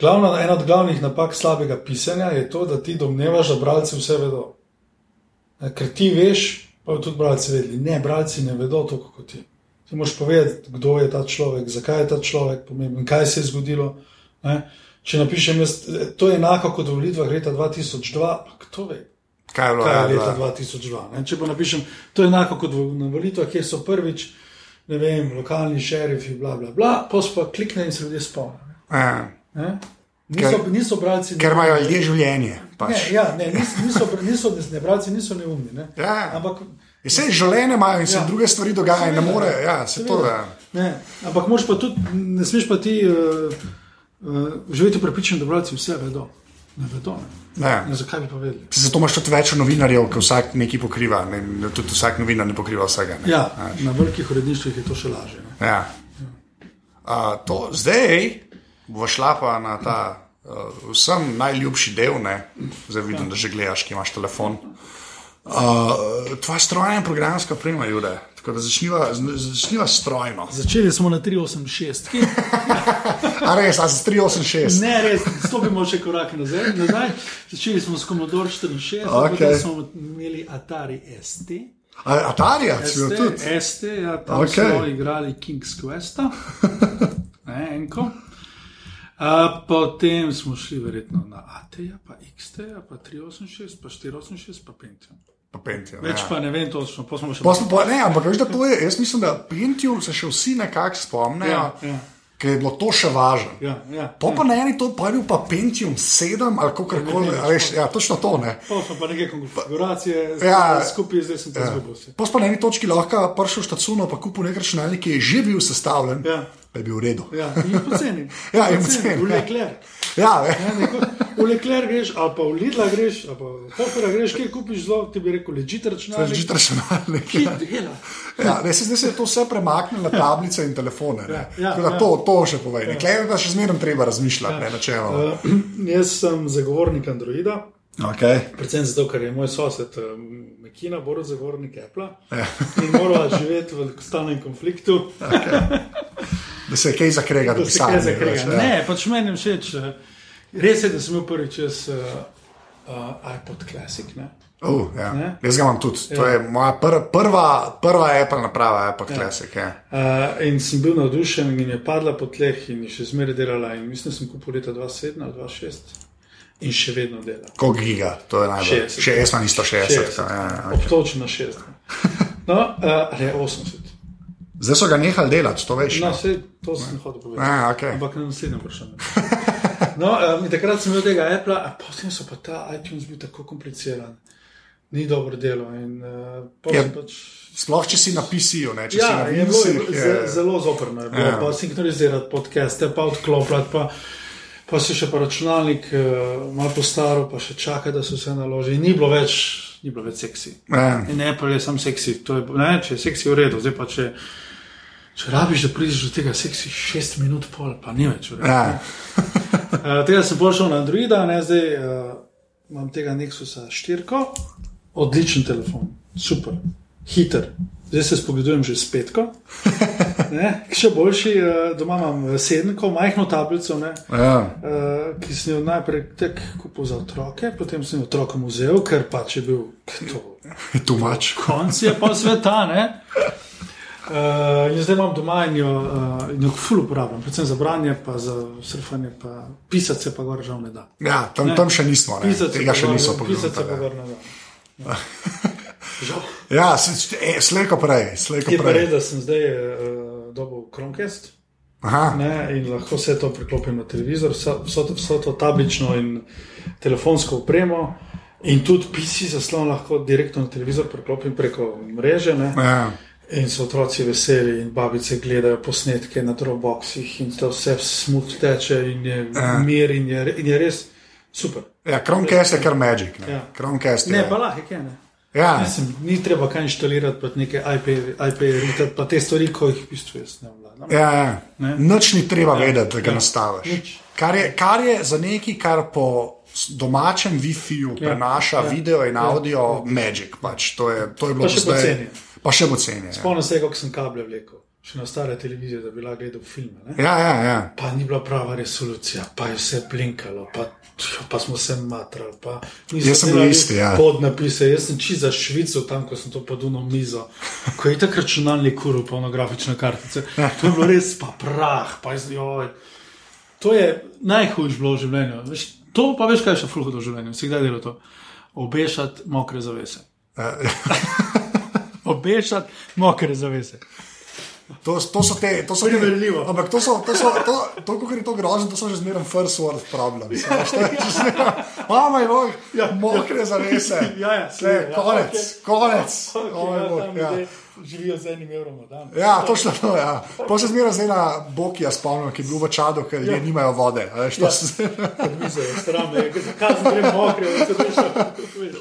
Glavna, ena od glavnih napak slabega pisanja je to, da ti domnevaš, da bralci vse vedo. Ker ti veš, pa bodo tudi bralci vedeli. Ne, bralci ne vedo toliko kot ti. Ti moraš povedati, kdo je ta človek, zakaj je ta človek pomemben, kaj se je zgodilo. Ne. Če napišem, jaz, to je enako kot v volitvah leta 2002, pa kdo ve. Kaj je bilo? kaj je leta dva. 2002. Ne? Če pa napišem, to je enako kot v- na volitvah, kjer so prvič, ne vem, lokalni šerifi, bla, bla, bla, pa klikne in se ljudje spomnijo. Ja. ne. Niso, Ker- niso bralci. Ker imajo ljudje življenje. Pač. Ne, ja, ne, niso, niso, niso, ne, bralci niso neumni. Ne? Ja. Ampak Vse življenje imajo in se Ja. druge stvari dogajajo, ne Seveda. more. Ja, se to, Seveda. ja. Ne, ampak moš pa tudi, ne smeš pa ti uh, uh, živeti prepričan, da bralci vse vedo. Ne vedo. Ne. Ja. Ne, zakaj bi pa vedeli? Zato imaš tudi več novinarjev, ki vsak nekaj pokriva. Ne, tudi vsak novinar ne pokriva vsega. Ne. Ja, na velikih uredništvih je to še lažje. Ne. Ja. A, to, zdaj bo šla pa na ta uh, vsem najljubši del, ne? zdaj vidim, da že gledaš, ki imaš telefon. Uh, tvoja strojna in programska prema, Jude. Tako da začniva, začniva strojno. Začeli smo na 386, ki *laughs* A res, a z 386. ne res, stopimo še korak nazaj. nazaj. Začeli smo s Commodore 64, Okej. potem smo imeli Atari ST. A, Atarija, si bil ST, tudi. ST, ja, tam okay. smo igrali King's Questa, ne, enko. A, potem smo šli verjetno na AT-ja, pa XT-ja, pa 386, pa 486, pa Pentium. Pa Pentium, Več ja. pa ne vem, točno, pa smo še Pa smo pa, ne, ampak veš, da to je, jaz mislim, da Pentium se še vsi nekako spomnijo, Ja, ja. Ker je bilo to še važno. Ja, ja. Po pa na eni to pa je bil pa Pentium 7 ali kako koli, vem, veš, ja, točno to ne. Pa smo pa neke konfiguracije, Ja. skupaj zdaj sem pa zgubil. Pos pa na eni točki lahko prišel v štacuno, pa kupil nek računalnik, ki je že bil sestavljen, Ja. pa je bil v redu. Ja, in poceni. *laughs* Ja, in poceni, ja. Ja. Ja, neko- V Leclerc greš, ali pa v Lidla greš, ali pa v Hofera greš, kjer kupiš zelo, ti bi rekel, ležite računalnik. Že računalnik. Ki Ja. dela. Ja, ne, zdaj se je to vse premaknilo na tablice in telefone. ne. Ja, ja, ja. to, to še povej. Ja. Klej, da še zmeraj treba razmišljati, ne, načeloma. Uh, *clears throat* jaz sem zagovornik Androida, Okay. predvsem zato, ker je moj sosed uh, Mekina, bolj zagovornik Apple Ja. in mora živeti v stalnem konfliktu. *laughs* Da se je kaj zakrega, da Da se kaj ne zakrega. več, ja. Ne, pač meni všeč. eh, Res je, da sem imel prvič čez uh, uh, iPod Classic. Ne? Uh, ja. Ne? Jaz ga imam tudi. To Ja. je moja pr prva, prva Apple naprava, Apple ja. Classic. Ja. Uh, in sem bil navdušen, in je padla po tleh, in je še zmeraj delala. In mislim, da sem kupil leta 2007 ali 2006, in še vedno dela. Koliko giga, to je najbolj. 60. Še jaz imam isto 60. 60, Ja, ja, okay. Obtočen na 60. No, uh, ali je 80. Zdaj so ga nehali delati, to veš. No, No, vse to sem hotel povedati. Ja, okay. Ampak na naslednjem vprašanju. No, um, takrat sem imel tega Apple, a potem so pa ta iTunes bil tako kompliciran, ni dobro delo. In, uh, Ja, ja, pač, Sploh če si na PC-ju, ne če si ja, na je bilo, je, zelo zoprno, je bilo, Ja. pa sinkronizirati podcaste, pa odklopljati, pa, pa se še pa računalnik uh, malo postaro, pa še čaka, da se vse naloži. Ni bilo več, ni bilo več seksi. Ja. In Apple je sam seksi, to je, ne, če je seksi v redu, zdaj pa če. Če rabiš, da prideš do tega seksi, šest minut, pol, pa ni več. Ja. Uh, *laughs* tega sem pošel na Androida, ne, zdaj uh, imam tega Nexusa 4, odličen telefon, super, hiter. Zdaj se spogledujem že s petko. *laughs* Ne, še boljši, uh, doma imam sedemko, majhno tablico, ne, Ja. uh, ki sem jo najprej tek kupil za otroke, potem sem jo otrokom vzel, ker pač je bil to *laughs* Tumač. konc je pa sveta. Ne? Uh, in zdaj imam doma in jo, uh, in jo ful uporabljam, predvsem za branje, pa za surfanje, pa pisati se pa gor žal ne da. Ja, tam, Ne. tam še nismo, ne. Pisati tega še niso Pisati se pa pogledali. gor ne da. *laughs* Žal. Ja, e, slejko prej, slejko Je prej. da sem zdaj uh, dobil Chromecast ne, in lahko vse to priklopim na televizor, vso, vso, to, vso to tablično in telefonsko opremo. In tudi PC zaslon lahko direktno na televizor priklopim preko mreže. Ne. ja. In so otroci veseli, in babice gledajo posnetke na Dropboxih, in to vse smut teče, in je Ja. mir, in je, in je res super. ja Chromecast je kar Magic. Ne. Ja. Chromecast je. Ne, pa lahko je, ne. Ja, Mislim, ni treba kaj inštalirati, pa neke IP, IP ritati, pa te stvari, ko jih v bistvu jaz ne vladam. ja, ja. Ne. Nič ni treba vedeti, da ga Ja. nastaviš. Nič. Kar je, kar je za nekaj, kar po domačem Wi-Fi-ju prenaša ja. video in audio, Magic. Pač. To, je, to je bilo Pa zdaj- poceni. Pa še poceni. Ja. Spomnim se, kako sem kable vlekel, še na stare televizije, da bi lahko gledal filme. Ne? Ja, ja, ja. Pa ni bila prava resolucija, pa je vse blinkalo, pa, pa smo se matrali. pa Jaz sem bil isti, ja. Podnapise, jaz sem čisto za Švico, tam ko sem to podunil mizo, ko je tako računalnik kuril, pornografične kartice. To je bilo res pa prah, pa jaz, joj. To je najhujše bilo v življenju. Veš, to pa veš, kaj je še fulho v življenju, si kdaj delal to. obešati mokre zavese. *laughs* Obešati mokre zavese. To, to so te, to so te, Primerljivo. ampak to so, to so, to, to, to, je to grozno, to so že zmeraj first world problems. Ja, Mama je bog, Ja, mokre zavese. Ja, ja, Vse, ja, konec, ok. konec. Okay, O moj ja, bog, ja. ljudje Živijo z enim evrom dan. Ja, točno to. Ja. Pa se zmeraj zdaj na Bokija spomnim, ki je bil v čadu, ker ljudje Ja. nimajo vode. Veš, Ja. se- Mize, strame, zakaj se gre mokre, da se veš.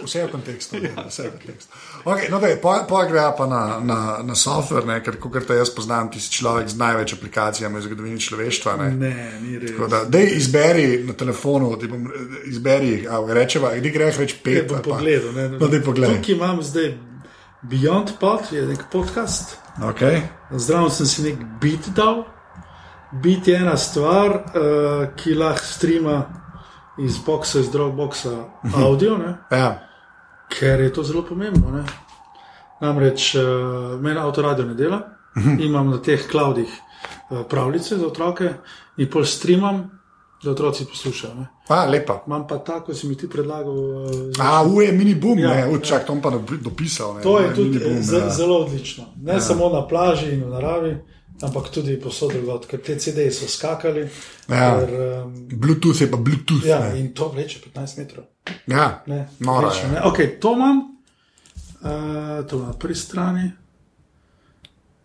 Vse je v kontekstu. ja, Vse je v kontekstu. Okay, no, dej, pa, pa gre pa na, na, na software, ne, ker kot te jaz poznam, ti si človek z največ aplikacijami v zgodovini človeštva. Ne. Ne, ni res. Tako Da, dej, izberi na telefonu, bom, izberi, a rečeva, kdaj greš več Ne pet. ali pa- pogledal. Ne, No, daj pogledaj. Tukaj imam zdaj Beyond Pod, je nek podcast. Okay. Zdravo sem si nek bit dal. Bit je ena stvar, uh, ki lahko streama iz boxa, iz Dropboxa audio, ne? Ja. ker je to zelo pomembno. Ne? Namreč uh, meni avtoradio ne dela, imam na teh cloudih uh, pravljice za otroke in pol streamam, da otroci poslušajo. Ne? A, lepa. Imam pa tako, si mi ti predlagal. Uh, A, u je mini boom, Ja, ja, ne, ja. učak, to bom pa dopi- dopisal. Ne, To je tudi mini boom, z, ja. zelo odlično. Ne ja. samo na plaži in v naravi, ampak tudi posod drugod, ker te CD-ji so skakali. Ja. Ker, um, Bluetooth je pa Bluetooth. ja, ne. in to vleče 15 metrov. ja. Ne, Noro odlično, je. ne. Okay, to imam, uh, to na prvi strani.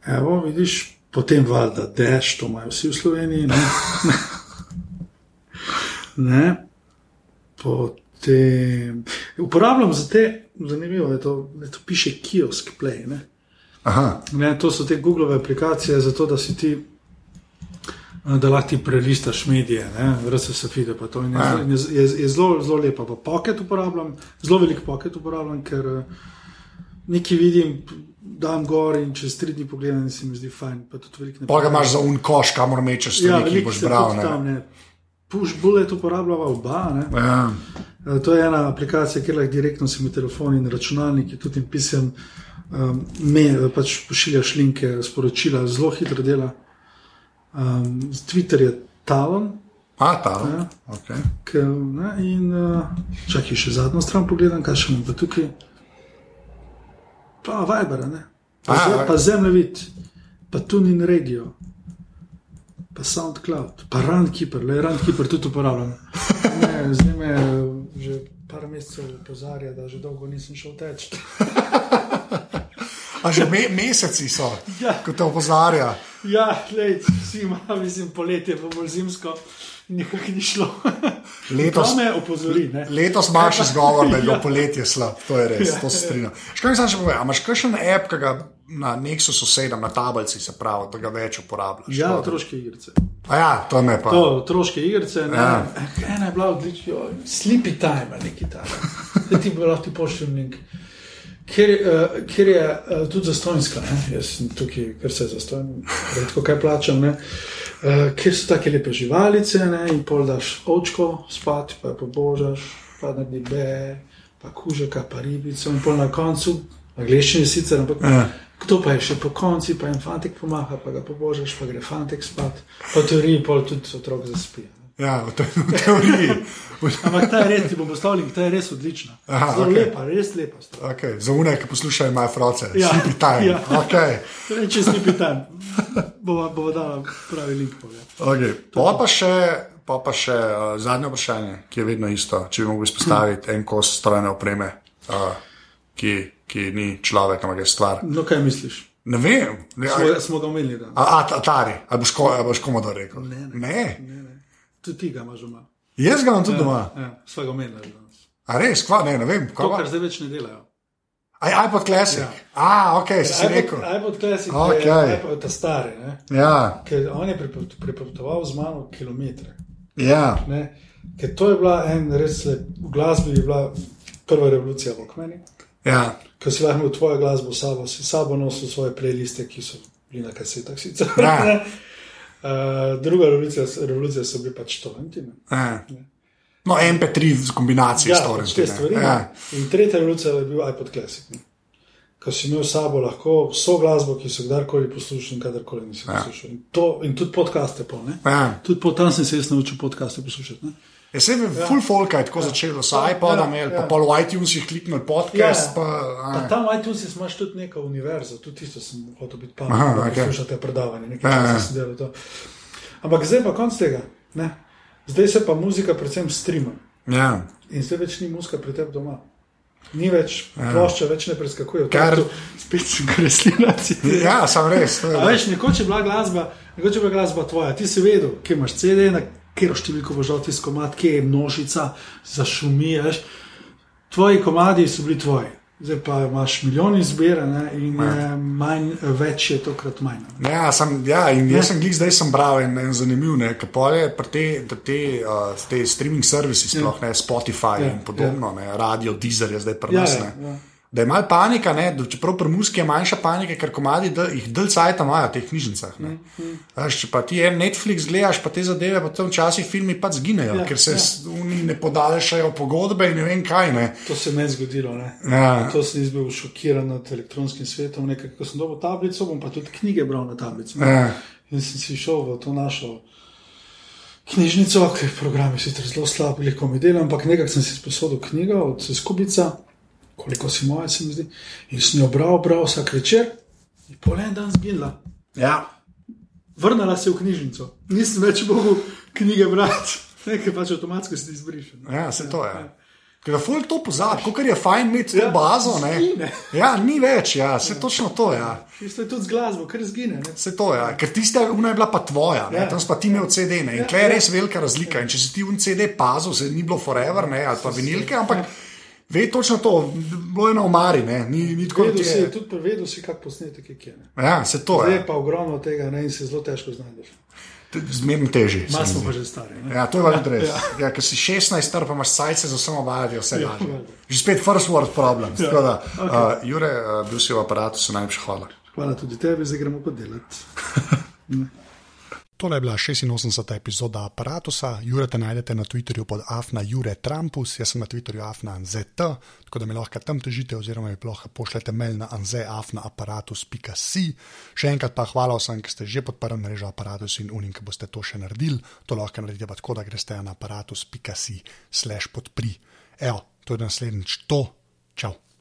Evo, vidiš, potem valjda deš, to imajo vsi v Sloveniji. *laughs* Ne? Potem uporabljam za te, zanimivo je to, da to piše kiosk play. Ne? Aha, Ne, to so te Google aplikacije, zato da si ti. Da lahko ti prelistaš medije, RSS feed, pa to in je, je, je, zelo, zelo lepo. Pa pocket uporabljam, zelo velik pocket uporabljam, ker nekaj vidim, dam gor in čez tri dni pogledam in se mi zdi fajn. Pa ga imaš za un koš, kamor mečeš Ja, veliko boš bral. Ne. tam, ne. Push bullet uporabljava oba. Ne. Ja. Eh, To je ena aplikacija, kjer lahko direktno si mi telefon in računalnik, tudi pisem, um, me, pač pošiljaš linke, sporočila, zelo hitro dela. Um, Twitter je talen, A, ta. Ja. Okay. k, ne, in uh, čakaj, še zadnjo stran pogledam, kaj še imam pa tukaj. Pa Viber, ne. Pa, A, zem, pa zemljevid, pa Tunin Radio, pa SoundCloud, pa Runkeeper, le Runkeeper tudi uporabljam. Ne, zdaj me že par mesecev opozarja, da že dolgo nisem šel teč. *laughs* A že me, meseci so, Ja. ko te opozarja. Ja, lej, imamo, mislim, poletje, pa bolj zimsko, nikakor ni šlo. Letos- To me opozori, ne. Letos imaš izgovor, da je bilo *laughs* Ja. poletje slab, to je res, to se strinjam. Škoda, sam še povem, a imaš kakšen app, ki ga na Nexusu sedem, na tablici se pravi, da ga več uporabljaš? Ja, otroške igrice. A ja, to me pa. To, otroške igrice, ne. Ja. Ena je bila odlična, sleepy time, nekaj takega. Ti bo lahko pošljem link. Ker, uh, ker je uh, tudi zastojnska, ne? jaz sem tukaj, ker se zastojen, redko kaj plačam, ne? uh, ker so tako lepe živalice, ne? in pol daš očko spat, pa pobožaš, pa naredi be, pa kužeka, pa ribico, in pol na koncu, angliščini sicer, ampak Ja. Kdo pa je še po konci, pa en fantik pomaha, pa ga pobožaš, pa gre fantik spat, pa v teoriji pol tudi otrok zaspi. Ja, v, te, v teoriji. *laughs* Ampak ta je res, ti bom postavil, ta je res odlična. Aha, Zelo okej. lepa, res lepa stvar. Okay, za une, ki poslušajo moje froce, Ja, sleepy time. ja. Okay. Če si pitan, bova, bova dala pravi link. Povem. Okay. Pa, pa še, pa, pa še uh, zadnje vprašanje, ki je vedno isto. Če bi mogel izpostaviti en kos strojne opreme, uh, ki, ki ni človek, ampak je stvar. No, kaj misliš? Ne vem, ne, Smo, a, smo ga omenili, a, a, Atari, ali boš, ko, boš komodor rekel? Ne, ne. ne. ne, ne. Tudi ti ga imaš doma. Jaz ga imam tudi doma. Ja, sva ga omenila danes. A res, kva, ne, ne vem. To, Kva, kar zdaj več ne delajo. Aj, iPod Classic. Ja. A, ok, si si rekel. iPod, iPod Classic Okej. je iPod, ta stari, ne? Ja, ker on je prepot- prepotoval z mano kilometre. ja, Ne? Ker to je bila en res lep, v glasbi je bila prva revolucija v Okmeni. Ja. Ko si lahko imel tvojo glasbo s sabo, si s sabo nosil svoje playliste, ki so bili na kasetah. Sicer, Ja. *laughs* ne. uh, druga revolucija, revolucija so bili pač torrenti. ne. ja. No, MP3 v kombinaciji s Ja, torrenti. pač te ne. stvari. ne. Ja. In tretja revolucija je bil iPod Classic. Ne. Ko si imel s sabo lahko vso glasbo, ki so kdarkoli poslušal in kadarkoli nisi Ja. poslušal. In, to, in tudi podcaste, pol, ne. Ja. Tudi po tam sem se naučil podcaste poslušati. Ne. Je se jim full folk je tako začelo, so iPod imeli, pa pol v iTunesih kliknili podcast. Pa, Pa a, tam v iTunesih imaš tudi neko univerzo, tudi tisto sem hotel biti Aha, pametno, da okej. poslušate predavanje, nekaj Ja, ja. sem delal to. Ampak zdaj pa konc tega. Ne? Zdaj se pa muzika predvsem streama ja. in zdaj več ni muzika pri tebi doma. Ni več plošča, več ne preskakuje. Ja. Kar- spet sem kreslinaci. ja, sem res. veš, nekoč je bila glasba, nekoč je bila glasba tvoja, ti si vedel, kje imaš CD, na katero številko boš dal tisto komat, kje je množica, zašumi. Veš. Tvoji komadi so bili tvoji, zdaj pa imaš milijon izbire ne, in ja. manj, več je tokrat manj. ne. Ja, sem, ja, in jaz sem glih zdaj sem bral en, en zanimiv, ne, ker pole pri te, te, uh, te streaming servisi, sploh ne Spotify Ja, in podobno, ne, radio, Deezer je zdaj pri Ja, nas. ja, ne. ja. Da je malo panika, ne, da čeprav pri muski je manjša panika, ker komadi da, jih del cajta imajo v teh knjižnicah. ne. Mm, Veš, če pa ti en Netflix gledaš, pa te zadeve, pa tam včasih filmi pač zginejo, Ja, ker se ja. oni ne podaljšajo pogodbe in ne vem kaj. Ne. To se mi je zgodilo. Ne. Ja. To sem jaz bil šokiran nad elektronskim svetom. Nekaj, ko sem dobil tablico, bom pa tudi knjige bral na tablici. ne. Ja. In sem si šel v to našo knjižnico, ki je program je sicer zelo slab, veliko mi dela, ampak nekako sem si sposodil knjigo od Skubica, koliko si moja, se mi zdi. In sem jo bral, bral vsak večer, in pol en dan zginila. Ja. Vrnila se v knjižnico, nisem več mogel knjige brati, *laughs* nekaj pač avtomatsko se ti izbriše. ne. Ja, se to je. Ker je folk to pozabi, kot je fajn imeti Ja, bazo. Ne? zgine. Ja, ni več, ja, se točno to je. Ja. Isto je tudi z glasbo, kar zgine. Ne? Se to je, ja. ker tista una je bila pa tvoja, ja. Ja. tam si pa ti imel CD. Ne? In Ja, tle je ja. res velika razlika. In če si ti un CD pazil, se ni bilo forever, ne? ali pa vinilke, ampak ve točno to, bilo je na omari, ne? ni, ni tako Vedel si, je. tudi povedal si, kak posnetek je kje. ne. Ja, se to Zdaj je. je pa ogromno tega ne, in se zelo težko znajdeš. Zmerno teži. se Malo smo pa že stari. Ne? Ja, to je valjda *laughs* res. Ja. Ja, ker si 16, star pa imaš sajce za samo vajati, vse Ja, lažje. Že spet first world problem. Ja. Da, okej. uh, Jure, uh, bil si v aparatu, se najlepša hvala. Hvala tudi tebi, zdaj gremo pa delati. *laughs* Tole je bila 86. epizoda aparata. Jure te najdete na Twitterju pod afna Jure Trumpus, jaz sem na Twitterju afna anzet, tako da mi lahko tam težite oziroma mi lahko pošljete mail na anzeafnaaparatus.si. Še enkrat pa hvala vsem, ki ste že podprli mrežo aparatus in unim, ki boste to še naredili. To lahko naredite pa tako, da greste na aparatus.si slash podpri. Evo, to je naslednjič to. Čau.